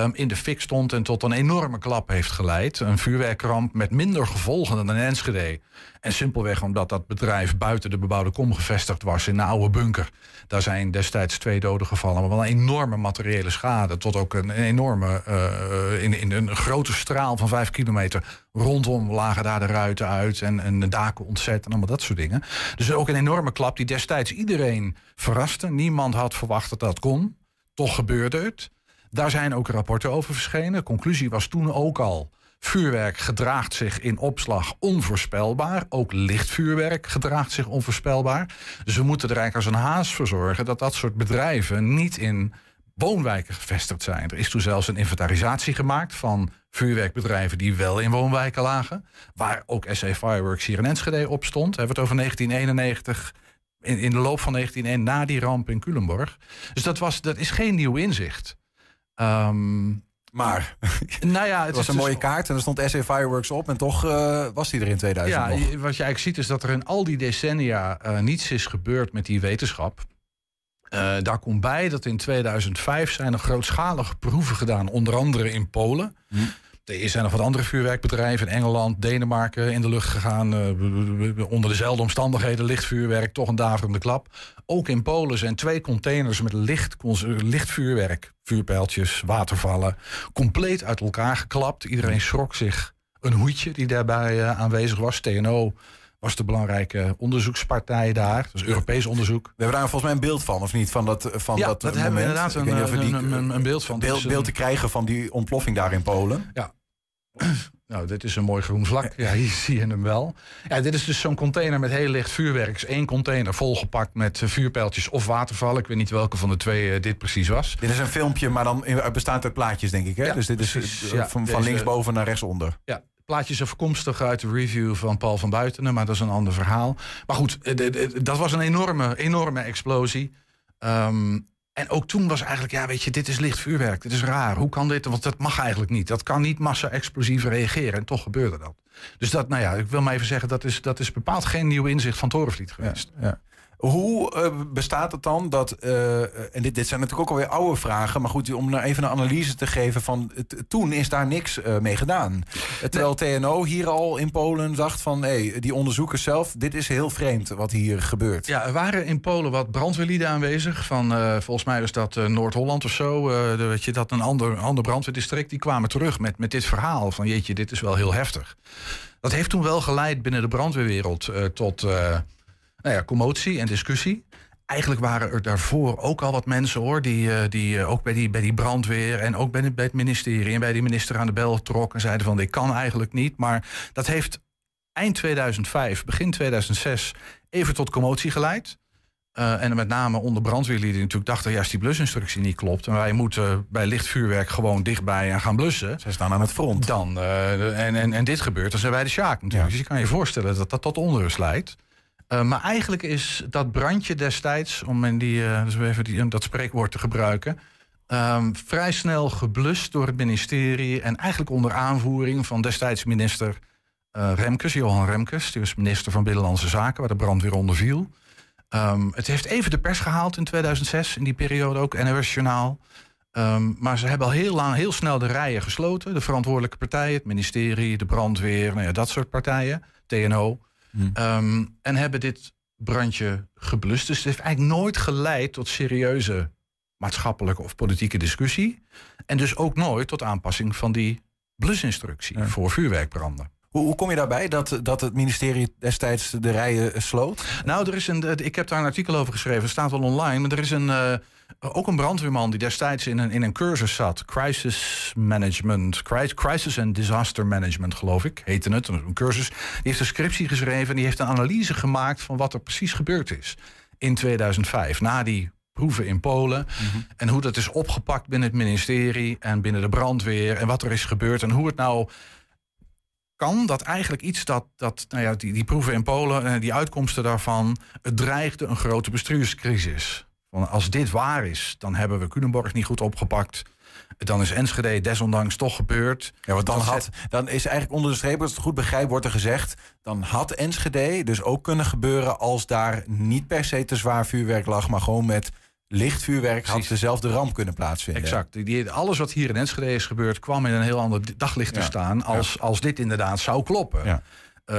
[SPEAKER 12] ehm, in de fik stond en tot een enorme klap heeft geleid. Een vuurwerkramp met minder gevolgen dan in Enschede. En simpelweg omdat dat bedrijf buiten de bebouwde kom gevestigd was in een oude bunker. Daar zijn destijds twee doden gevallen, maar wel een enorme materiële schade. Tot ook een, een enorme, eh, in, in een grote straal van vijf kilometer. Rondom lagen daar de ruiten uit en, en de daken ontzet en allemaal dat soort dingen. Dus ook een enorme klap die destijds iedereen verraste. Niemand had verwacht dat dat kon. Toch gebeurde het. Daar zijn ook rapporten over verschenen. De conclusie was toen ook al. Vuurwerk gedraagt zich in opslag onvoorspelbaar. Ook lichtvuurwerk gedraagt zich onvoorspelbaar. Dus we moeten er eigenlijk als een haas voor zorgen dat dat soort bedrijven niet in woonwijken gevestigd zijn. Er is toen zelfs een inventarisatie gemaakt van vuurwerkbedrijven die wel in woonwijken lagen. Waar ook SA Fireworks hier in Enschede op stond. Hebben we het over 1991. In, de loop van 1991, na die ramp in Culemborg. Dus dat, was, dat is geen nieuw inzicht. Ehm,
[SPEAKER 2] maar
[SPEAKER 12] nou ja,
[SPEAKER 2] het was een
[SPEAKER 12] dus-
[SPEAKER 2] mooie kaart en er stond SA Fireworks op. En toch eh, was die er in 2000
[SPEAKER 12] Ja,
[SPEAKER 2] nog.
[SPEAKER 12] wat je eigenlijk ziet is dat er in al die decennia eh, niets is gebeurd met die wetenschap. Eh, daar komt bij dat in 2005 zijn er grootschalige proeven gedaan, onder andere in Polen. Er zijn nog wat andere vuurwerkbedrijven in Engeland, Denemarken in de lucht gegaan. eh, onder dezelfde omstandigheden, lichtvuurwerk, toch een daverende klap. Ook in Polen zijn twee containers met licht, cons- lichtvuurwerk, vuurpijltjes, watervallen, compleet uit elkaar geklapt. Iedereen schrok zich een hoedje die daarbij eh, aanwezig was. TNO was de belangrijke onderzoekspartij daar. Dus Europees onderzoek.
[SPEAKER 2] We hebben daar volgens mij een beeld van, of niet? Van dat, van
[SPEAKER 12] Ja,
[SPEAKER 2] dat,
[SPEAKER 12] dat
[SPEAKER 2] eh,
[SPEAKER 12] hebben we
[SPEAKER 2] moment.
[SPEAKER 12] inderdaad
[SPEAKER 2] niet of we
[SPEAKER 12] een- een- een- een beeld van.
[SPEAKER 2] Beeld, beeld te krijgen van die ontploffing daar in Polen.
[SPEAKER 12] Ja. Nou, dit is een mooi groen vlak. Ja, hier zie je hem wel. Ja, dit is dus zo'n container met heel licht vuurwerk. Dus één container volgepakt met eh, vuurpijltjes of watervallen. Ik weet niet welke van de twee eh, dit precies was.
[SPEAKER 2] Dit is een filmpje, maar dan bestaand uit plaatjes, denk ik. Hè?
[SPEAKER 12] Ja,
[SPEAKER 2] dus dit is eh,
[SPEAKER 12] Ja,
[SPEAKER 2] van, van linksboven naar rechtsonder.
[SPEAKER 12] Ja, plaatje is afkomstig uit de review van Paul van Buitenen, maar dat is een ander verhaal. Maar goed, eh, dat was een enorme, enorme explosie. Ehm, en ook toen was eigenlijk, ja, weet je, dit is licht vuurwerk. Dit is raar. Hoe kan dit? Want dat mag eigenlijk niet. Dat kan niet massa-explosief reageren. En toch gebeurde dat. Dus dat, nou ja, ik wil maar even zeggen, dat is, dat is bepaald geen nieuw inzicht van Torenvliet geweest.
[SPEAKER 2] Ja. Hoe eh, bestaat het dan dat, eh, en dit, dit zijn natuurlijk ook alweer oude vragen, maar goed, om nou even een analyse te geven van, toen is daar niks eh, mee gedaan. Terwijl TNO hier al in Polen dacht van, hé, die onderzoekers zelf, dit is heel vreemd wat hier gebeurt.
[SPEAKER 12] Ja, er waren in Polen wat brandweerlieden aanwezig. Van, volgens mij was dat Noord-Holland of zo. de- weet je, dat een ander, ander brandweerdistrict. Die kwamen terug met, met dit verhaal. Van jeetje, dit is wel heel heftig. Dat heeft toen wel geleid binnen de brandweerwereld tot nou ja, commotie en discussie. Eigenlijk waren er daarvoor ook al wat mensen hoor, die, eh, die eh, ook bij die, bij die brandweer en ook bij, het- bij het ministerie en bij die minister aan de bel trokken en zeiden van dit kan eigenlijk niet. Maar dat heeft eind 2005, begin 2006 even tot commotie geleid. Eh, en met name onder brandweerlieden die natuurlijk dachten... ja, als die blusinstructie niet klopt... en wij moeten bij licht vuurwerk gewoon dichtbij en gaan blussen...
[SPEAKER 2] Zij staan aan het front.
[SPEAKER 12] Dan, en, en, en dit gebeurt, dan zijn wij de sjaak natuurlijk. Dus je kan je voorstellen dat dat tot onrust leidt. Eh, maar eigenlijk is dat brandje destijds... om in die, eh, dus even die, dat spreekwoord te gebruiken... ehm, vrij snel geblust door het ministerie... en eigenlijk onder aanvoering van destijds minister Eh, Remkes, Johan Remkes, die was minister van Binnenlandse Zaken, waar de brand weer onder viel. Ehm, het heeft even de pers gehaald in 2006, in die periode ook, NOS Journaal. Ehm, maar ze hebben al heel lang, heel snel de rijen gesloten. De verantwoordelijke partijen, het ministerie, de brandweer, nou ja, dat soort partijen, TNO. Ehm, en hebben dit brandje geblust. Dus het heeft eigenlijk nooit geleid tot serieuze maatschappelijke of politieke discussie. En dus ook nooit tot aanpassing van die blusinstructie voor vuurwerkbranden.
[SPEAKER 2] Hoe, hoe kom je daarbij dat, dat het ministerie destijds de rijen sloot?
[SPEAKER 12] Nou, er is een, eh, ik heb daar een artikel over geschreven, het staat wel online. Maar er is een, eh, ook een brandweerman die destijds in een, in een cursus zat. Crisis Management, Cri- Crisis and Disaster Management geloof ik, heette het. Een cursus. Die heeft een scriptie geschreven en die heeft een analyse gemaakt van wat er precies gebeurd is in 2005. Na die proeven in Polen. En hoe dat is opgepakt binnen het ministerie en binnen de brandweer. En wat er is gebeurd en hoe het nou kan dat eigenlijk iets dat, dat nou ja, die, die proeven in Polen en die uitkomsten daarvan, het dreigde een grote bestuurscrisis. Als dit waar is, dan hebben we Culemborg niet goed opgepakt. Dan is Enschede desondanks toch gebeurd.
[SPEAKER 2] Ja, want dan, had, dan is eigenlijk onder de streep, als het goed begrijp, wordt er gezegd... dan had Enschede dus ook kunnen gebeuren als daar niet per se te zwaar vuurwerk lag... maar gewoon met licht vuurwerk had dezelfde ramp kunnen plaatsvinden.
[SPEAKER 12] Exact. Die- Die, alles wat hier in Enschede is gebeurd, kwam in een heel ander daglicht te
[SPEAKER 2] Ja.
[SPEAKER 12] staan. Als, als dit inderdaad zou kloppen.
[SPEAKER 2] Ja.
[SPEAKER 12] Eh,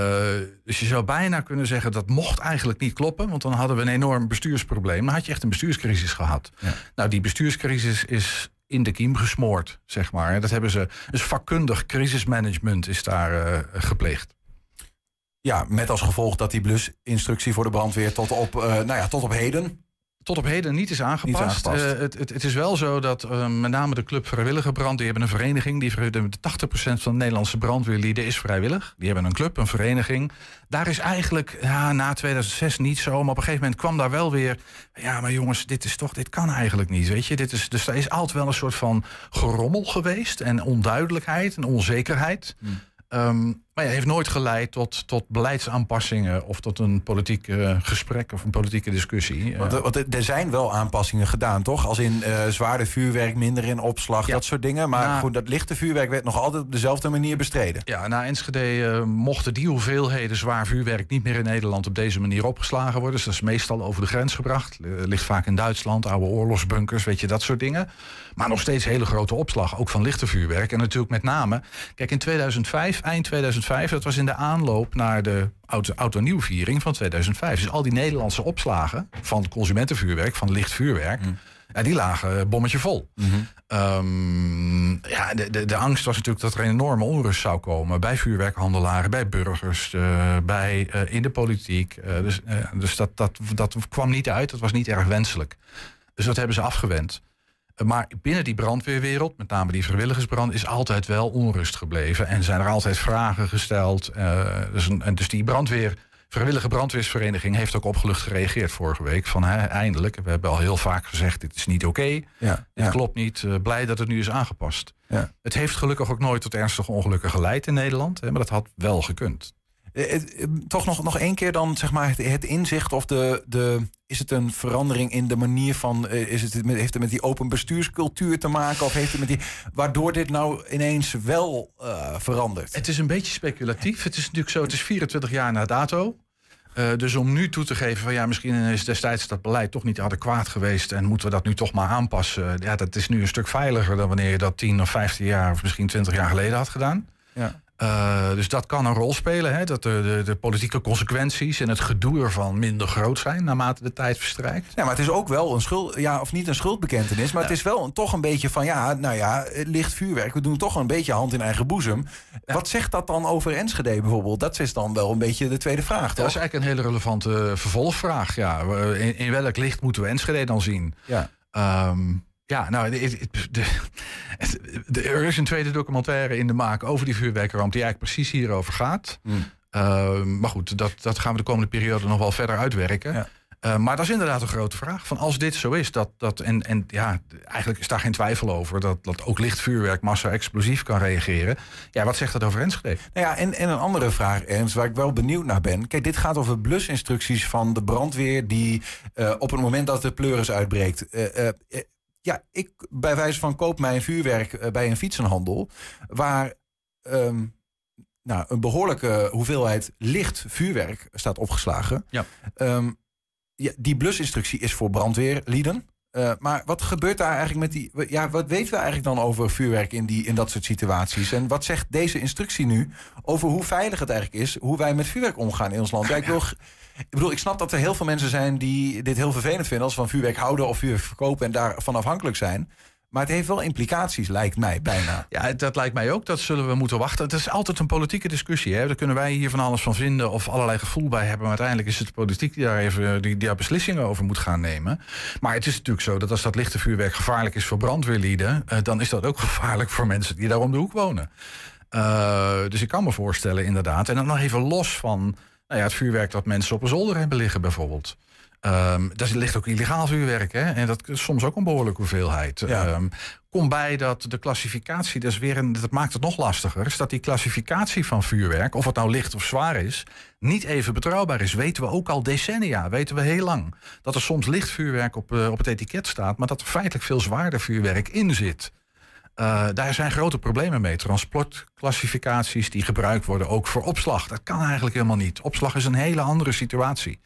[SPEAKER 12] dus je zou bijna kunnen zeggen dat mocht eigenlijk niet kloppen. Want dan hadden we een enorm bestuursprobleem. Dan had je echt een bestuurscrisis gehad. Nou, die bestuurscrisis is in de kiem gesmoord, zeg maar. Dat hebben ze. Dus vakkundig crisismanagement is daar eh, gepleegd.
[SPEAKER 2] Ja, met als gevolg dat die blusinstructie voor de brandweer tot op, eh, nou ja, tot op heden...
[SPEAKER 12] tot op heden niet is aangepast.
[SPEAKER 2] Niet aangepast.
[SPEAKER 12] Eh, het, het, het is wel zo dat eh, met name de Club Vrijwillige Brand... die hebben een vereniging. Die, ver- de 80% van de Nederlandse brandweerlieden is vrijwillig. Die hebben een club, een vereniging. Daar is eigenlijk ja, na 2006 niet zo. Maar op een gegeven moment kwam daar wel weer... ja, maar jongens, dit is toch, dit kan eigenlijk niet, weet je. Dit is, dus er is altijd wel een soort van gerommel geweest... en onduidelijkheid en onzekerheid... Ehm, maar ja, heeft nooit geleid tot, tot beleidsaanpassingen of tot een politiek eh, gesprek of een politieke discussie.
[SPEAKER 2] Want,
[SPEAKER 12] Eh,
[SPEAKER 2] er- want er- zijn wel aanpassingen gedaan, toch? Als in eh zwaarder vuurwerk, minder in opslag, dat soort dingen. Maar
[SPEAKER 12] Nou-
[SPEAKER 2] goed, dat lichte vuurwerk werd nog altijd op dezelfde manier bestreden.
[SPEAKER 12] Ja, na Enschede mochten die hoeveelheden zwaar vuurwerk niet meer in Nederland op deze manier opgeslagen worden. Dus dat is meestal over de grens gebracht. Ligt vaak in Duitsland, oude oorlogsbunkers, weet je, dat soort dingen. Maar nog steeds hele grote opslag, ook van lichte vuurwerk. En natuurlijk met name, kijk, in 2005, eind 2005, dat was in de aanloop naar de auto, auto van 2005. Dus al die Nederlandse opslagen van consumentenvuurwerk, van licht vuurwerk, ja, die lagen bommetje vol. Ehm, ja, de, de, de angst was natuurlijk dat er een enorme onrust zou komen bij vuurwerkhandelaren, bij burgers, eh, bij, eh, in de politiek. Eh, dus dus dat, dat, dat kwam niet uit, dat was niet erg wenselijk. Dus dat hebben ze afgewend. Maar binnen die brandweerwereld, met name die vrijwilligersbrand, is altijd wel onrust gebleven. En zijn er altijd vragen gesteld. Eh, dus, een- en dus die brandweer, vrijwillige brandweersvereniging heeft ook opgelucht gereageerd vorige week. Van hè, eindelijk, we hebben al heel vaak gezegd, dit is niet oké.
[SPEAKER 2] Ja,
[SPEAKER 12] Dit
[SPEAKER 2] ja.
[SPEAKER 12] klopt niet. Eh, blij dat het nu is aangepast.
[SPEAKER 2] Ja.
[SPEAKER 12] Het heeft gelukkig ook nooit tot ernstige ongelukken geleid in Nederland. Hè, maar dat had wel gekund.
[SPEAKER 2] Eh, eh, Toch nog, nog één keer dan zeg maar, het, het inzicht of de, de. Is het een verandering in de manier van. eh, Is het, heeft het met die open bestuurscultuur te maken? Of heeft het met die. Waardoor dit nou ineens wel verandert?
[SPEAKER 12] Het is een beetje speculatief. Het is natuurlijk zo, het is 24 jaar na dato. Dus om nu toe te geven van ja, misschien is destijds dat beleid toch niet adequaat geweest en moeten we dat nu toch maar aanpassen. Ja, dat is nu een stuk veiliger dan wanneer je dat 10 of 15 jaar of misschien 20 jaar geleden had gedaan.
[SPEAKER 2] Ja.
[SPEAKER 12] Eh, dus dat kan een rol spelen. Hè? Dat de, de, de politieke consequenties en het gedoe ervan minder groot zijn naarmate de tijd verstrijkt.
[SPEAKER 2] Ja, maar het is ook wel een schuld, ja, of niet een schuldbekentenis, maar het is wel een, toch een beetje van, ja, nou ja, licht vuurwerk. We doen toch een beetje hand in eigen boezem. Wat zegt dat dan over Enschede bijvoorbeeld? Dat is dan wel een beetje de tweede vraag,
[SPEAKER 12] Dat is eigenlijk een hele relevante vervolgvraag. Ja. In welk licht moeten we Enschede dan zien?
[SPEAKER 2] Ja.
[SPEAKER 12] Ehm, ja, nou, de, de- de- het- de- er is een tweede documentaire in de maak over die vuurwerkramp... die eigenlijk precies hierover gaat.
[SPEAKER 2] Hmm.
[SPEAKER 12] Ehm, maar goed, dat, dat gaan we de komende periode nog wel verder uitwerken. Eh, maar dat is inderdaad een grote vraag. Van als dit zo is, dat, dat, en, en ja, eigenlijk is daar geen twijfel over... dat, dat ook licht vuurwerk massa-explosief kan reageren. Ja, wat zegt dat over Enschede?
[SPEAKER 2] Nou ja, en, en een andere vraag, Ernst, waar ik wel benieuwd naar ben. Kijk, dit gaat over blusinstructies van de brandweer... die eh, op het moment dat de pleuris uitbreekt... eh, eh, ja, ik bij wijze van koop mijn vuurwerk eh, bij een fietsenhandel... waar ehm, nou, een behoorlijke hoeveelheid licht vuurwerk staat opgeslagen.
[SPEAKER 12] Ja.
[SPEAKER 2] Ehm, ja, die blusinstructie is voor brandweerlieden. Eh, maar wat gebeurt daar eigenlijk met die. Ja, wat weten we eigenlijk dan over vuurwerk in, die, in dat soort situaties? En wat zegt deze instructie nu over hoe veilig het eigenlijk is, hoe wij met vuurwerk omgaan in ons land? Ik, ik bedoel, ik snap dat er heel veel mensen zijn die dit heel vervelend vinden als ze van vuurwerk houden of vuurwerk verkopen en daarvan afhankelijk zijn. Maar het heeft wel implicaties, lijkt mij bijna.
[SPEAKER 12] Ja, dat lijkt mij ook. Dat zullen we moeten wachten. Het is altijd een politieke discussie. Hè? Daar kunnen wij hier van alles van vinden of allerlei gevoel bij hebben. Maar uiteindelijk is het de politiek die daar, even, die, die daar beslissingen over moet gaan nemen. Maar het is natuurlijk zo dat als dat lichte vuurwerk gevaarlijk is voor brandweerlieden... Eh, dan is dat ook gevaarlijk voor mensen die daar om de hoek wonen. Uh, dus ik kan me voorstellen, inderdaad. En dan nog even los van nou ja, het vuurwerk dat mensen op een zolder hebben liggen, bijvoorbeeld. Um, daar ligt ook illegaal vuurwerk. Hè? En dat is soms ook een behoorlijke hoeveelheid.
[SPEAKER 2] Ja.
[SPEAKER 12] Um, kom bij dat de klassificatie, dat, is weer een, dat maakt het nog lastiger, is dat die klassificatie van vuurwerk, of het nou licht of zwaar is, niet even betrouwbaar is. Weten we ook al decennia, weten we heel lang. Dat er soms licht vuurwerk op, uh, op het etiket staat, maar dat er feitelijk veel zwaarder vuurwerk in zit. Uh, daar zijn grote problemen mee. Transportklassificaties die gebruikt worden ook voor opslag. Dat kan eigenlijk helemaal niet. Opslag is een hele andere situatie.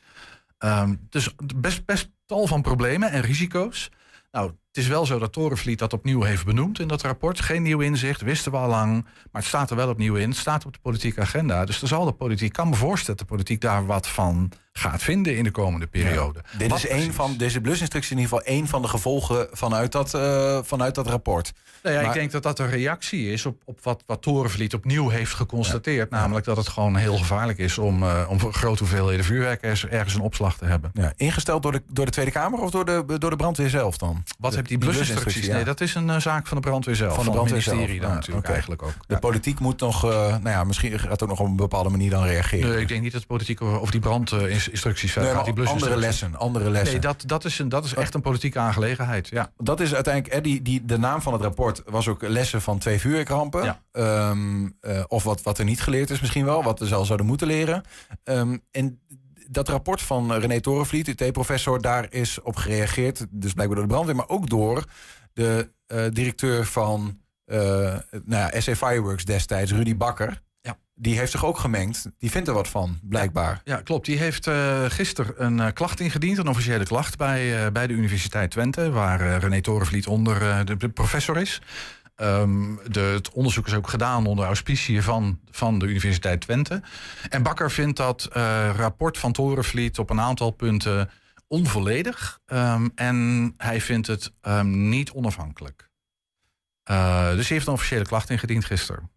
[SPEAKER 12] Um, dus best, best tal van problemen en risico's. Nou, het is wel zo dat Torenvliet dat opnieuw heeft benoemd in dat rapport. Geen nieuw inzicht, wisten we al lang. Maar het staat er wel opnieuw in. Het staat op de politieke agenda. Dus er zal de politiek, kan me voorstellen dat de politiek daar wat van gaat vinden in de komende periode.
[SPEAKER 2] Ja, dit is een van, deze blusinstructie in ieder geval één van de gevolgen vanuit dat, uh, vanuit dat rapport.
[SPEAKER 12] Nou ja,
[SPEAKER 2] maar,
[SPEAKER 12] ik denk dat dat een reactie is op, op wat, wat Torenvliet opnieuw heeft geconstateerd. Ja. Namelijk dat het gewoon heel gevaarlijk is om, uh, om grote hoeveelheden vuurwerk ergens, een opslag te hebben.
[SPEAKER 2] Ja, ingesteld door de, door de Tweede Kamer of door de, door de brandweer zelf dan?
[SPEAKER 12] Wat heeft die blusinstructies? Nee, dat is een uh, zaak van de brandweer zelf.
[SPEAKER 2] Van de brandweer
[SPEAKER 12] van het ministerie
[SPEAKER 2] zelf.
[SPEAKER 12] dan natuurlijk
[SPEAKER 2] okay.
[SPEAKER 12] eigenlijk ook.
[SPEAKER 2] De politiek moet nog, nou ja, misschien gaat ook nog op een bepaalde manier dan reageren.
[SPEAKER 12] Nee, ik denk niet dat de politiek over die brandinstructies
[SPEAKER 2] nee,
[SPEAKER 12] gaat. Die
[SPEAKER 2] andere lessen, andere lessen.
[SPEAKER 12] Nee, dat, dat, is, een, dat is echt een politieke aangelegenheid. Ja.
[SPEAKER 2] Dat is uiteindelijk, hè, die, die, de naam van het rapport was ook lessen van twee vuurwerkrampen.
[SPEAKER 12] Ja.
[SPEAKER 2] Um, uh, of wat, wat er niet geleerd is misschien wel, wat we zelf zouden moeten leren. Um, en dat rapport van René Torenvliet, UT-professor, daar is op gereageerd. Dus blijkbaar door de brandweer, maar ook door de uh, directeur van uh, nou ja, SA Fireworks destijds, Rudy Bakker.
[SPEAKER 12] Ja.
[SPEAKER 2] Die heeft zich ook gemengd. Die vindt er wat van, blijkbaar.
[SPEAKER 12] Ja, klopt. Die heeft uh, gisteren een uh, klacht ingediend, een officiële klacht bij, uh, bij de Universiteit Twente, waar René Torenvliet onder de, professor is. Um, de, het onderzoek is ook gedaan onder auspiciën van, van de Universiteit Twente. En Bakker vindt dat rapport van Torenvliet op een aantal punten onvolledig. Um, en hij vindt het um, niet onafhankelijk. dus hij heeft een officiële klacht ingediend gisteren.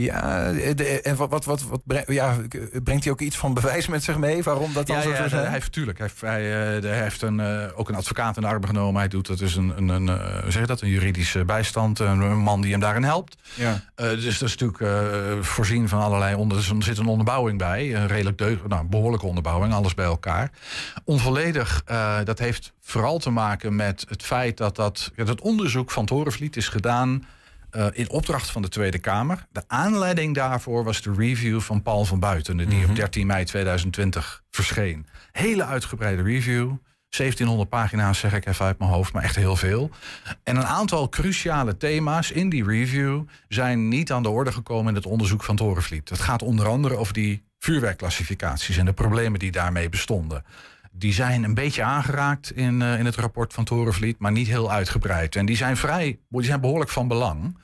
[SPEAKER 2] Ja, de, en wat, wat, wat, wat brengt, ja, brengt hij ook iets van bewijs met zich mee? Waarom dat dan
[SPEAKER 12] ja,
[SPEAKER 2] zo
[SPEAKER 12] ja? Hij heeft natuurlijk. Hij, hij, hij heeft een, uh, ook een advocaat in de arm genomen. Hij doet dat dus een, een, een, zeg je dat, een juridische bijstand. Een, een man die hem daarin helpt.
[SPEAKER 2] Ja.
[SPEAKER 12] Uh, dus dat is natuurlijk voorzien van allerlei onder. Er zit een onderbouwing bij. Een redelijk deug, nou, behoorlijke onderbouwing, alles bij elkaar. Onvolledig, dat heeft vooral te maken met het feit dat dat, het onderzoek van Torenvliet is gedaan. Uh, in opdracht van de Tweede Kamer. De aanleiding daarvoor was de review van Paul van Buiten, die
[SPEAKER 2] Mhm.
[SPEAKER 12] op 13 mei 2020 verscheen. Hele uitgebreide review. 1700 pagina's zeg ik even uit mijn hoofd, maar echt heel veel. En een aantal cruciale thema's in die review zijn niet aan de orde gekomen in het onderzoek van Torenvliet. Het gaat onder andere over die vuurwerkklassificaties en de problemen die daarmee bestonden. Die zijn een beetje aangeraakt in, uh, in het rapport van Torenvliet, maar niet heel uitgebreid. En die zijn vrij, die zijn behoorlijk van belang.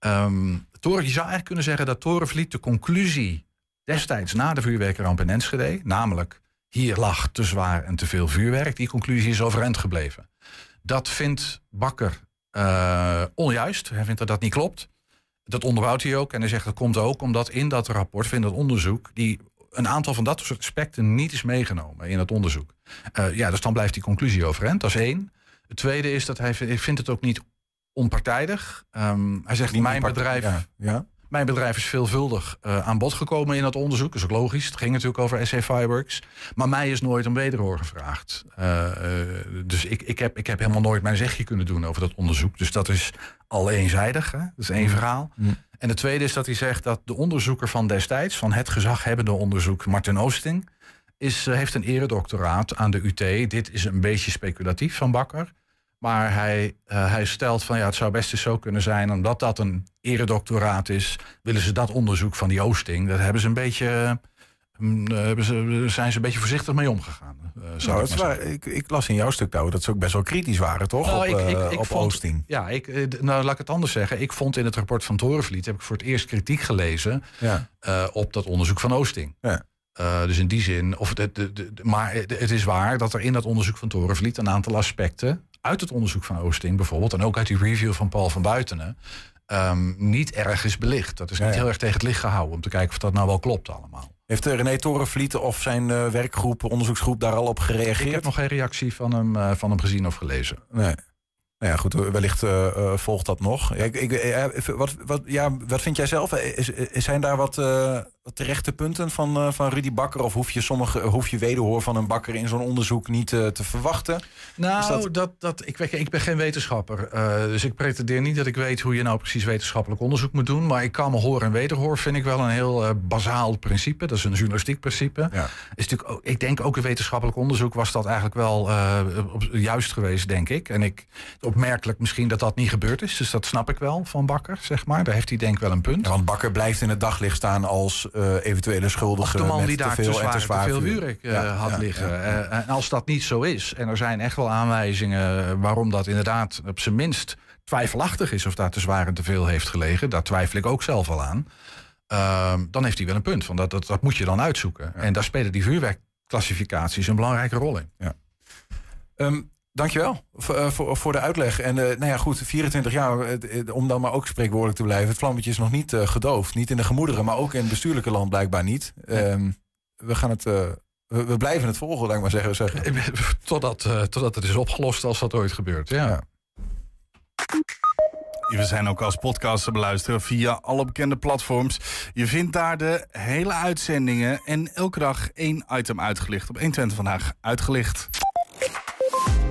[SPEAKER 12] Um, Toren, je zou eigenlijk kunnen zeggen dat Torenvliet de conclusie destijds na de vuurwerkramp in Enschede, namelijk hier lag te zwaar en te veel vuurwerk, die conclusie is overeind gebleven. Dat vindt Bakker uh, onjuist. Hij vindt dat dat niet klopt. Dat onderbouwt hij ook. En hij zegt dat komt ook omdat in dat rapport, in dat onderzoek, die een aantal van dat soort aspecten niet is meegenomen in het onderzoek. Uh, ja, dus dan blijft die conclusie overeind. Dat is één. Het tweede is dat hij vindt het ook niet onpartijdig. Um, hij zegt,
[SPEAKER 2] Niet
[SPEAKER 12] mijn bedrijf,
[SPEAKER 2] ja, ja.
[SPEAKER 12] Mijn bedrijf is veelvuldig uh, aan bod gekomen in dat onderzoek. Dat is ook logisch. Het ging natuurlijk over SC Fireworks. Maar mij is nooit om wederhoor gevraagd. Uh, uh, dus ik, ik, heb, ik heb helemaal nooit mijn zegje kunnen doen over dat onderzoek. Dus dat is al eenzijdig. Hè? Dat is één verhaal.
[SPEAKER 2] Mm.
[SPEAKER 12] En het tweede is dat hij zegt dat de onderzoeker van destijds... van het gezaghebbende onderzoek, Martin Oosting... Is, uh, heeft een eredoctoraat aan de UT. Dit is een beetje speculatief van Bakker. Maar hij, eh, hij stelt van ja, het zou best eens zo kunnen zijn, omdat dat een eredoctoraat is, willen ze dat onderzoek van die Oosting. Dat hebben ze een beetje. mm, eh, hebben ze, zijn ze een beetje voorzichtig mee omgegaan. eh, zou
[SPEAKER 2] Nou,
[SPEAKER 12] ik
[SPEAKER 2] waar. Ik, ik las in jouw stuk nou, dat ze ook best wel kritisch waren, toch?
[SPEAKER 12] Nou,
[SPEAKER 2] op
[SPEAKER 12] ik-
[SPEAKER 2] eh, op
[SPEAKER 12] vond-
[SPEAKER 2] Oosting.
[SPEAKER 12] Ja, ik, eh, nou laat ik het anders zeggen. Ik vond in het rapport van Torenvliet, heb ik voor het eerst kritiek gelezen
[SPEAKER 2] Ja.
[SPEAKER 12] eh, op dat onderzoek van Oosting.
[SPEAKER 2] Ja.
[SPEAKER 12] Eh, dus in die zin, of de, de, maar het het is waar dat er in dat onderzoek van Torenvliet een aantal aspecten uit het onderzoek van Oosting bijvoorbeeld, en ook uit die review van Paul van Buitenen, ehm, niet erg is belicht. Dat is niet
[SPEAKER 2] Ja, ja.
[SPEAKER 12] heel erg tegen het licht gehouden om te kijken of dat nou wel klopt allemaal.
[SPEAKER 2] Heeft eh, René Torenvliet of zijn eh, werkgroep, onderzoeksgroep daar al op gereageerd?
[SPEAKER 12] Ik heb nog geen reactie van hem, eh, van hem gezien of gelezen.
[SPEAKER 2] Nee. Nou ja, goed, wellicht volgt dat nog. Ja, ik, ik, wat, wat, ja, wat vind jij zelf? Is, is, zijn daar wat, wat terechte punten van, eh, van Rudy Bakker? Of hoef je, sommige, hoef je wederhoor van een bakker in zo'n onderzoek niet eh, te verwachten?
[SPEAKER 12] Nou,
[SPEAKER 2] dat-
[SPEAKER 12] dat... Dat, ik, weet- ik ben geen wetenschapper. eh, dus ik pretendeer niet dat ik weet hoe je nou precies wetenschappelijk onderzoek moet doen. Maar ik kan me hoor en wederhoor vind ik wel een heel eh, bazaal principe. Dat is een journalistiek principe.
[SPEAKER 2] Ja.
[SPEAKER 12] Is natuurlijk ook, ik denk ook in wetenschappelijk onderzoek was dat eigenlijk wel eh, op, juist geweest, denk ik. En ik opmerkelijk misschien dat dat niet gebeurd is. Dus dat snap ik wel van Bakker, zeg maar. Daar heeft hij denk ik wel een punt.
[SPEAKER 2] Ja, want Bakker blijft in het daglicht staan als eh, eventuele schuldige.
[SPEAKER 12] de man
[SPEAKER 2] met
[SPEAKER 12] die daar
[SPEAKER 2] te
[SPEAKER 12] te,
[SPEAKER 2] veel en
[SPEAKER 12] zwaar,
[SPEAKER 2] te
[SPEAKER 12] te veel
[SPEAKER 2] vuur.
[SPEAKER 12] eh,
[SPEAKER 2] Ja,
[SPEAKER 12] had
[SPEAKER 2] ja,
[SPEAKER 12] liggen.
[SPEAKER 2] ja, ja.
[SPEAKER 12] Eh, en als dat niet zo is, en er zijn echt wel aanwijzingen waarom dat inderdaad op zijn minst twijfelachtig is of daar te zwaar en te veel heeft gelegen, daar twijfel ik ook zelf al aan. Ehm, dan heeft hij wel een punt. Van dat, dat, dat moet je dan uitzoeken. En daar spelen die vuurwerkclassificaties een belangrijke rol in.
[SPEAKER 2] Ehm, dankjewel voor, eh, voor, voor de uitleg. En eh, nou ja, goed, 24 jaar, eh, om dan maar ook spreekwoordelijk te blijven. Het vlammetje is nog niet gedoofd. Niet in de gemoederen, maar ook in het bestuurlijke land blijkbaar niet. Ehm, we gaan het... eh, we, we blijven het volgen, laat ik maar zeggen. zeggen.
[SPEAKER 12] Totdat, eh, totdat het is opgelost als dat ooit gebeurt. Ja.
[SPEAKER 2] Ja.
[SPEAKER 3] We zijn ook als podcast te beluisteren via alle bekende platforms. Je vindt daar de hele uitzendingen en elke dag één item uitgelicht. Op 120 vandaag uitgelicht.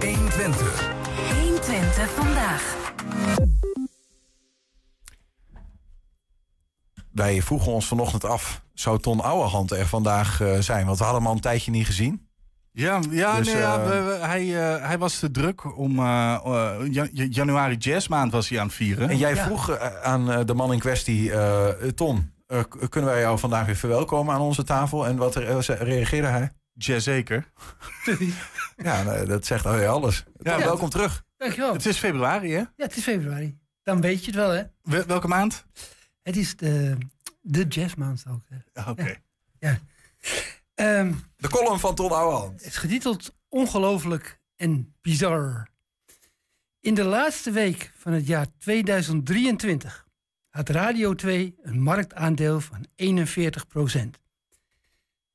[SPEAKER 1] 120.
[SPEAKER 4] 120 vandaag.
[SPEAKER 2] Wij vroegen ons vanochtend af, zou Ton Ouwehand er vandaag eh, zijn? Want we hadden hem al een tijdje niet gezien.
[SPEAKER 3] Ja, ja,
[SPEAKER 2] Dus,
[SPEAKER 3] nee, ja
[SPEAKER 2] eh,
[SPEAKER 3] we- we- hij, eh, hij was te druk om... ja- januari jazzmaand was hij aan het vieren.
[SPEAKER 2] En jij vroeg aan eh, de man in kwestie, Ton, eh, kunnen wij jou vandaag weer verwelkomen aan onze tafel? En wat reageerde hij?
[SPEAKER 3] Jazeker.
[SPEAKER 2] Ja, nou, dat zegt al alles.
[SPEAKER 3] Ja.
[SPEAKER 2] welkom terug.
[SPEAKER 13] Dankjewel.
[SPEAKER 3] Het is februari, hè?
[SPEAKER 13] Ja, het is februari. Dan weet je het wel, hè?
[SPEAKER 3] Wel- welke maand?
[SPEAKER 13] Het is de, de jazzmaand ook.
[SPEAKER 3] Oké.
[SPEAKER 13] Ja. Ehm,
[SPEAKER 2] De column van Ton Ouwehand.
[SPEAKER 13] het is getiteld Ongelooflijk en Bizar. In de laatste week van het jaar 2023 had Radio 2 een marktaandeel van 41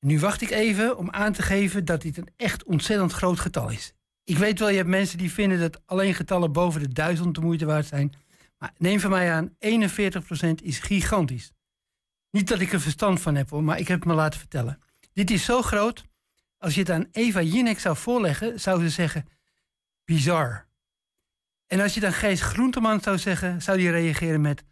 [SPEAKER 13] Nu wacht ik even om aan te geven dat dit een echt ontzettend groot getal is. Ik weet wel, je hebt mensen die vinden dat alleen getallen boven de duizend de moeite waard zijn. Maar neem van mij aan, 41% is gigantisch. Niet dat ik er verstand van heb hoor, maar ik heb het me laten vertellen. Dit is zo groot, als je het aan Eva Jinek zou voorleggen, zou ze zeggen, bizar. En als je het aan Gijs Groenteman zou zeggen, zou die reageren met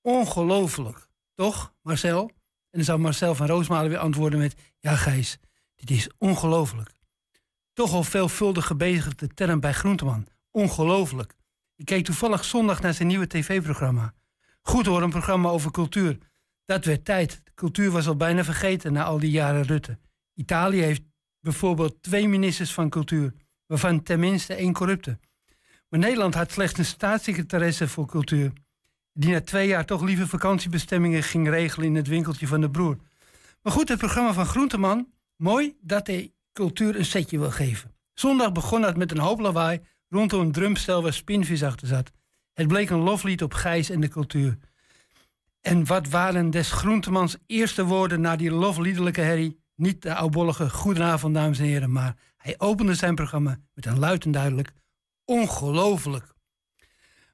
[SPEAKER 13] ongelooflijk. Toch, Marcel? En dan zou Marcel van Roosmalen weer antwoorden met, ja Gijs, dit is ongelooflijk. Toch al veelvuldig gebezigde term bij Groenteman. Ongelooflijk. Ik keek toevallig zondag naar zijn nieuwe tv-programma. Goed hoor, een programma over cultuur. Dat werd tijd. De cultuur was al bijna vergeten na al die jaren Rutte. Italië heeft bijvoorbeeld twee ministers van cultuur, waarvan tenminste één corrupte. Maar Nederland had slechts een staatssecretaresse voor cultuur, die na twee jaar toch liever vakantiebestemmingen ging regelen in het winkeltje van de broer. Maar goed, het programma van Groenteman, mooi dat hij cultuur een setje wil geven. Zondag begon dat met een hoop lawaai rondom een drumstel waar Spinvis achter zat. Het bleek een loflied op Gijs en de cultuur. En wat waren des Groentemans eerste woorden na die lofliedelijke herrie? Niet de oudbollige goedenavond, dames en heren, maar hij opende zijn programma met een luid en duidelijk ongelooflijk.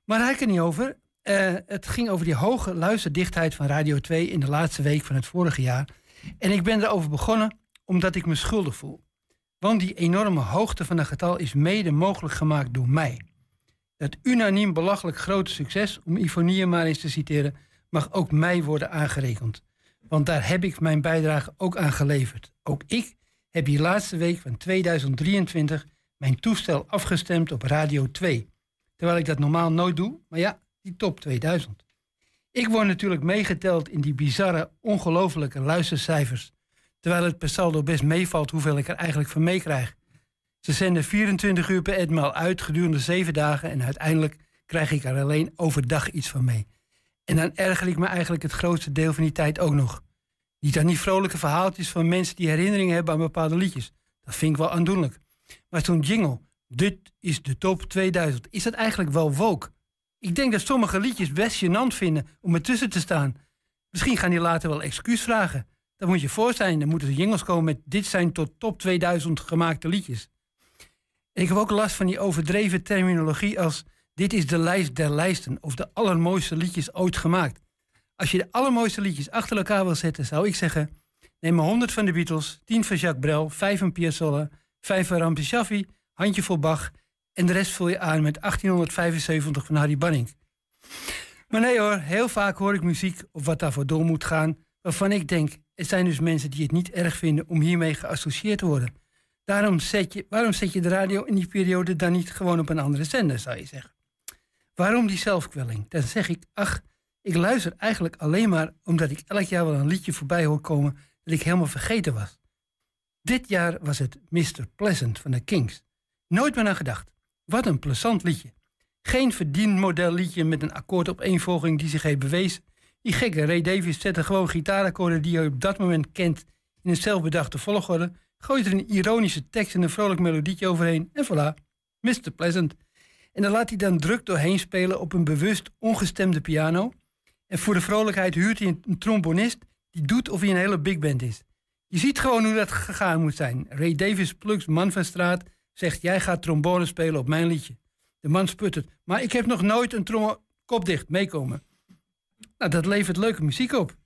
[SPEAKER 13] Maar hij kan niet over. Eh, het ging over die hoge luisterdichtheid van Radio 2 in de laatste week van het vorige jaar. En ik ben erover begonnen omdat ik me schuldig voel. Want die enorme hoogte van het getal is mede mogelijk gemaakt door mij. Dat unaniem belachelijk grote succes, om Ivonie maar eens te citeren, mag ook mij worden aangerekend. Want daar heb ik mijn bijdrage ook aan geleverd. Ook ik heb die laatste week van 2023 mijn toestel afgestemd op Radio 2. Terwijl ik dat normaal nooit doe, maar ja, die top 2000. Ik word natuurlijk meegeteld in die bizarre, ongelofelijke luistercijfers. Terwijl het per saldo best meevalt hoeveel ik er eigenlijk van meekrijg. Ze zenden 24 uur per etmaal uit gedurende 7 dagen en uiteindelijk krijg ik er alleen overdag iets van mee. En dan erger ik me eigenlijk het grootste deel van die tijd ook nog. Niet aan die vrolijke verhaaltjes van mensen die herinneringen hebben aan bepaalde liedjes. Dat vind ik wel aandoenlijk. Maar zo'n jingle, dit is de top 2000, is dat eigenlijk wel woke? Ik denk dat sommige liedjes best gênant vinden om ertussen te staan. Misschien gaan die later wel excuus vragen. Dat moet je voor zijn. Dan moeten de jingles komen met dit zijn tot top 2000 gemaakte liedjes. En ik heb ook last van die overdreven terminologie als dit is de lijst der lijsten of de allermooiste liedjes ooit gemaakt. Als je de allermooiste liedjes achter elkaar wil zetten, zou ik zeggen: neem maar 100 van de Beatles, 10 van Jacques Brel, 5 van Piazzolla, 5 van Ramse Shaffi, handje voor Bach en de rest vul je aan met 1875 van Harry Banning. Maar nee hoor, heel vaak hoor ik muziek of wat daarvoor door moet gaan, waarvan ik denk: er zijn dus mensen die het niet erg vinden om hiermee geassocieerd te worden. Daarom zet je, waarom zet je de radio in die periode dan niet gewoon op een andere zender, zou je zeggen? Waarom die zelfkwelling? Dan zeg ik, ach, ik luister eigenlijk alleen maar omdat ik elk jaar wel een liedje voorbij hoor komen dat ik helemaal vergeten was. Dit jaar was het Mr. Pleasant van de Kings. Nooit meer aan gedacht. Wat een plezant liedje. Geen verdienmodel liedje met een akkoordopeenvolging die zich heeft bewezen. Die gekke Ray Davies zette gewoon gitaarakkoorden die je op dat moment kent in een zelfbedachte volgorde, gooit er een ironische tekst en een vrolijk melodietje overheen en voilà, Mr. Pleasant. En dan laat hij dan druk doorheen spelen op een bewust ongestemde piano. En voor de vrolijkheid huurt hij een trombonist die doet of hij een hele big band is. Je ziet gewoon hoe dat gegaan moet zijn. Ray Davis plukt man van straat, zegt jij gaat trombone spelen op mijn liedje. De man sputtert, maar ik heb nog nooit een trombone... Kop dicht, meekomen. Nou, dat levert leuke muziek op.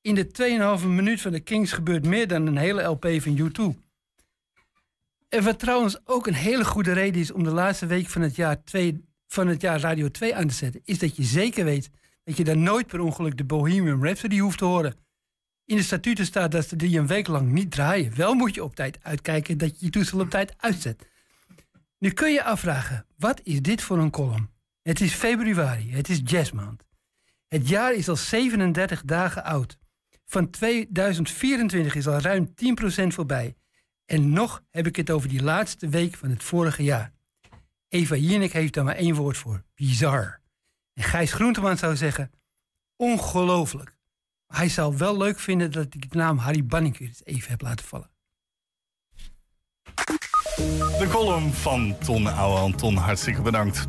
[SPEAKER 13] In de 2,5 minuut van de Kings gebeurt meer dan een hele LP van U2. En wat trouwens ook een hele goede reden is om de laatste week van het jaar, twee, van het jaar Radio 2 aan te zetten, is dat je zeker weet dat je daar nooit per ongeluk de Bohemian Rhapsody hoeft te horen. In de statuten staat dat ze die een week lang niet draaien. Wel moet je op tijd uitkijken dat je je toestel op tijd uitzet. Nu kun je afvragen, wat is dit voor een column? Het is februari, het is jazzmaand. Het jaar is al 37 dagen oud. Van 2024 is al ruim 10% voorbij. En nog heb ik het over die laatste week van het vorige jaar. Eva Jinek heeft daar maar één woord voor: bizar. En Gijs Groenteman zou zeggen: ongelooflijk. Hij zou wel leuk vinden dat ik de naam Harry Banning eens even heb laten vallen.
[SPEAKER 3] De column van Ton Ouwehand. Ton, hartstikke bedankt.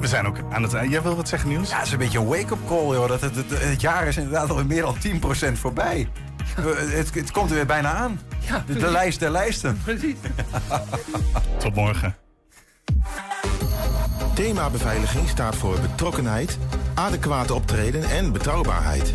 [SPEAKER 3] We zijn ook aan het eind. Jij wil wat zeggen, Niels?
[SPEAKER 2] Ja, het is een beetje een wake-up call, joh. Dat het, het, het jaar is inderdaad al meer dan 10% voorbij. Het, het komt er weer bijna aan.
[SPEAKER 13] Ja,
[SPEAKER 2] de, de lijst der lijsten.
[SPEAKER 13] Precies.
[SPEAKER 3] Tot morgen.
[SPEAKER 14] Thema beveiliging staat voor betrokkenheid, adequate optreden en betrouwbaarheid.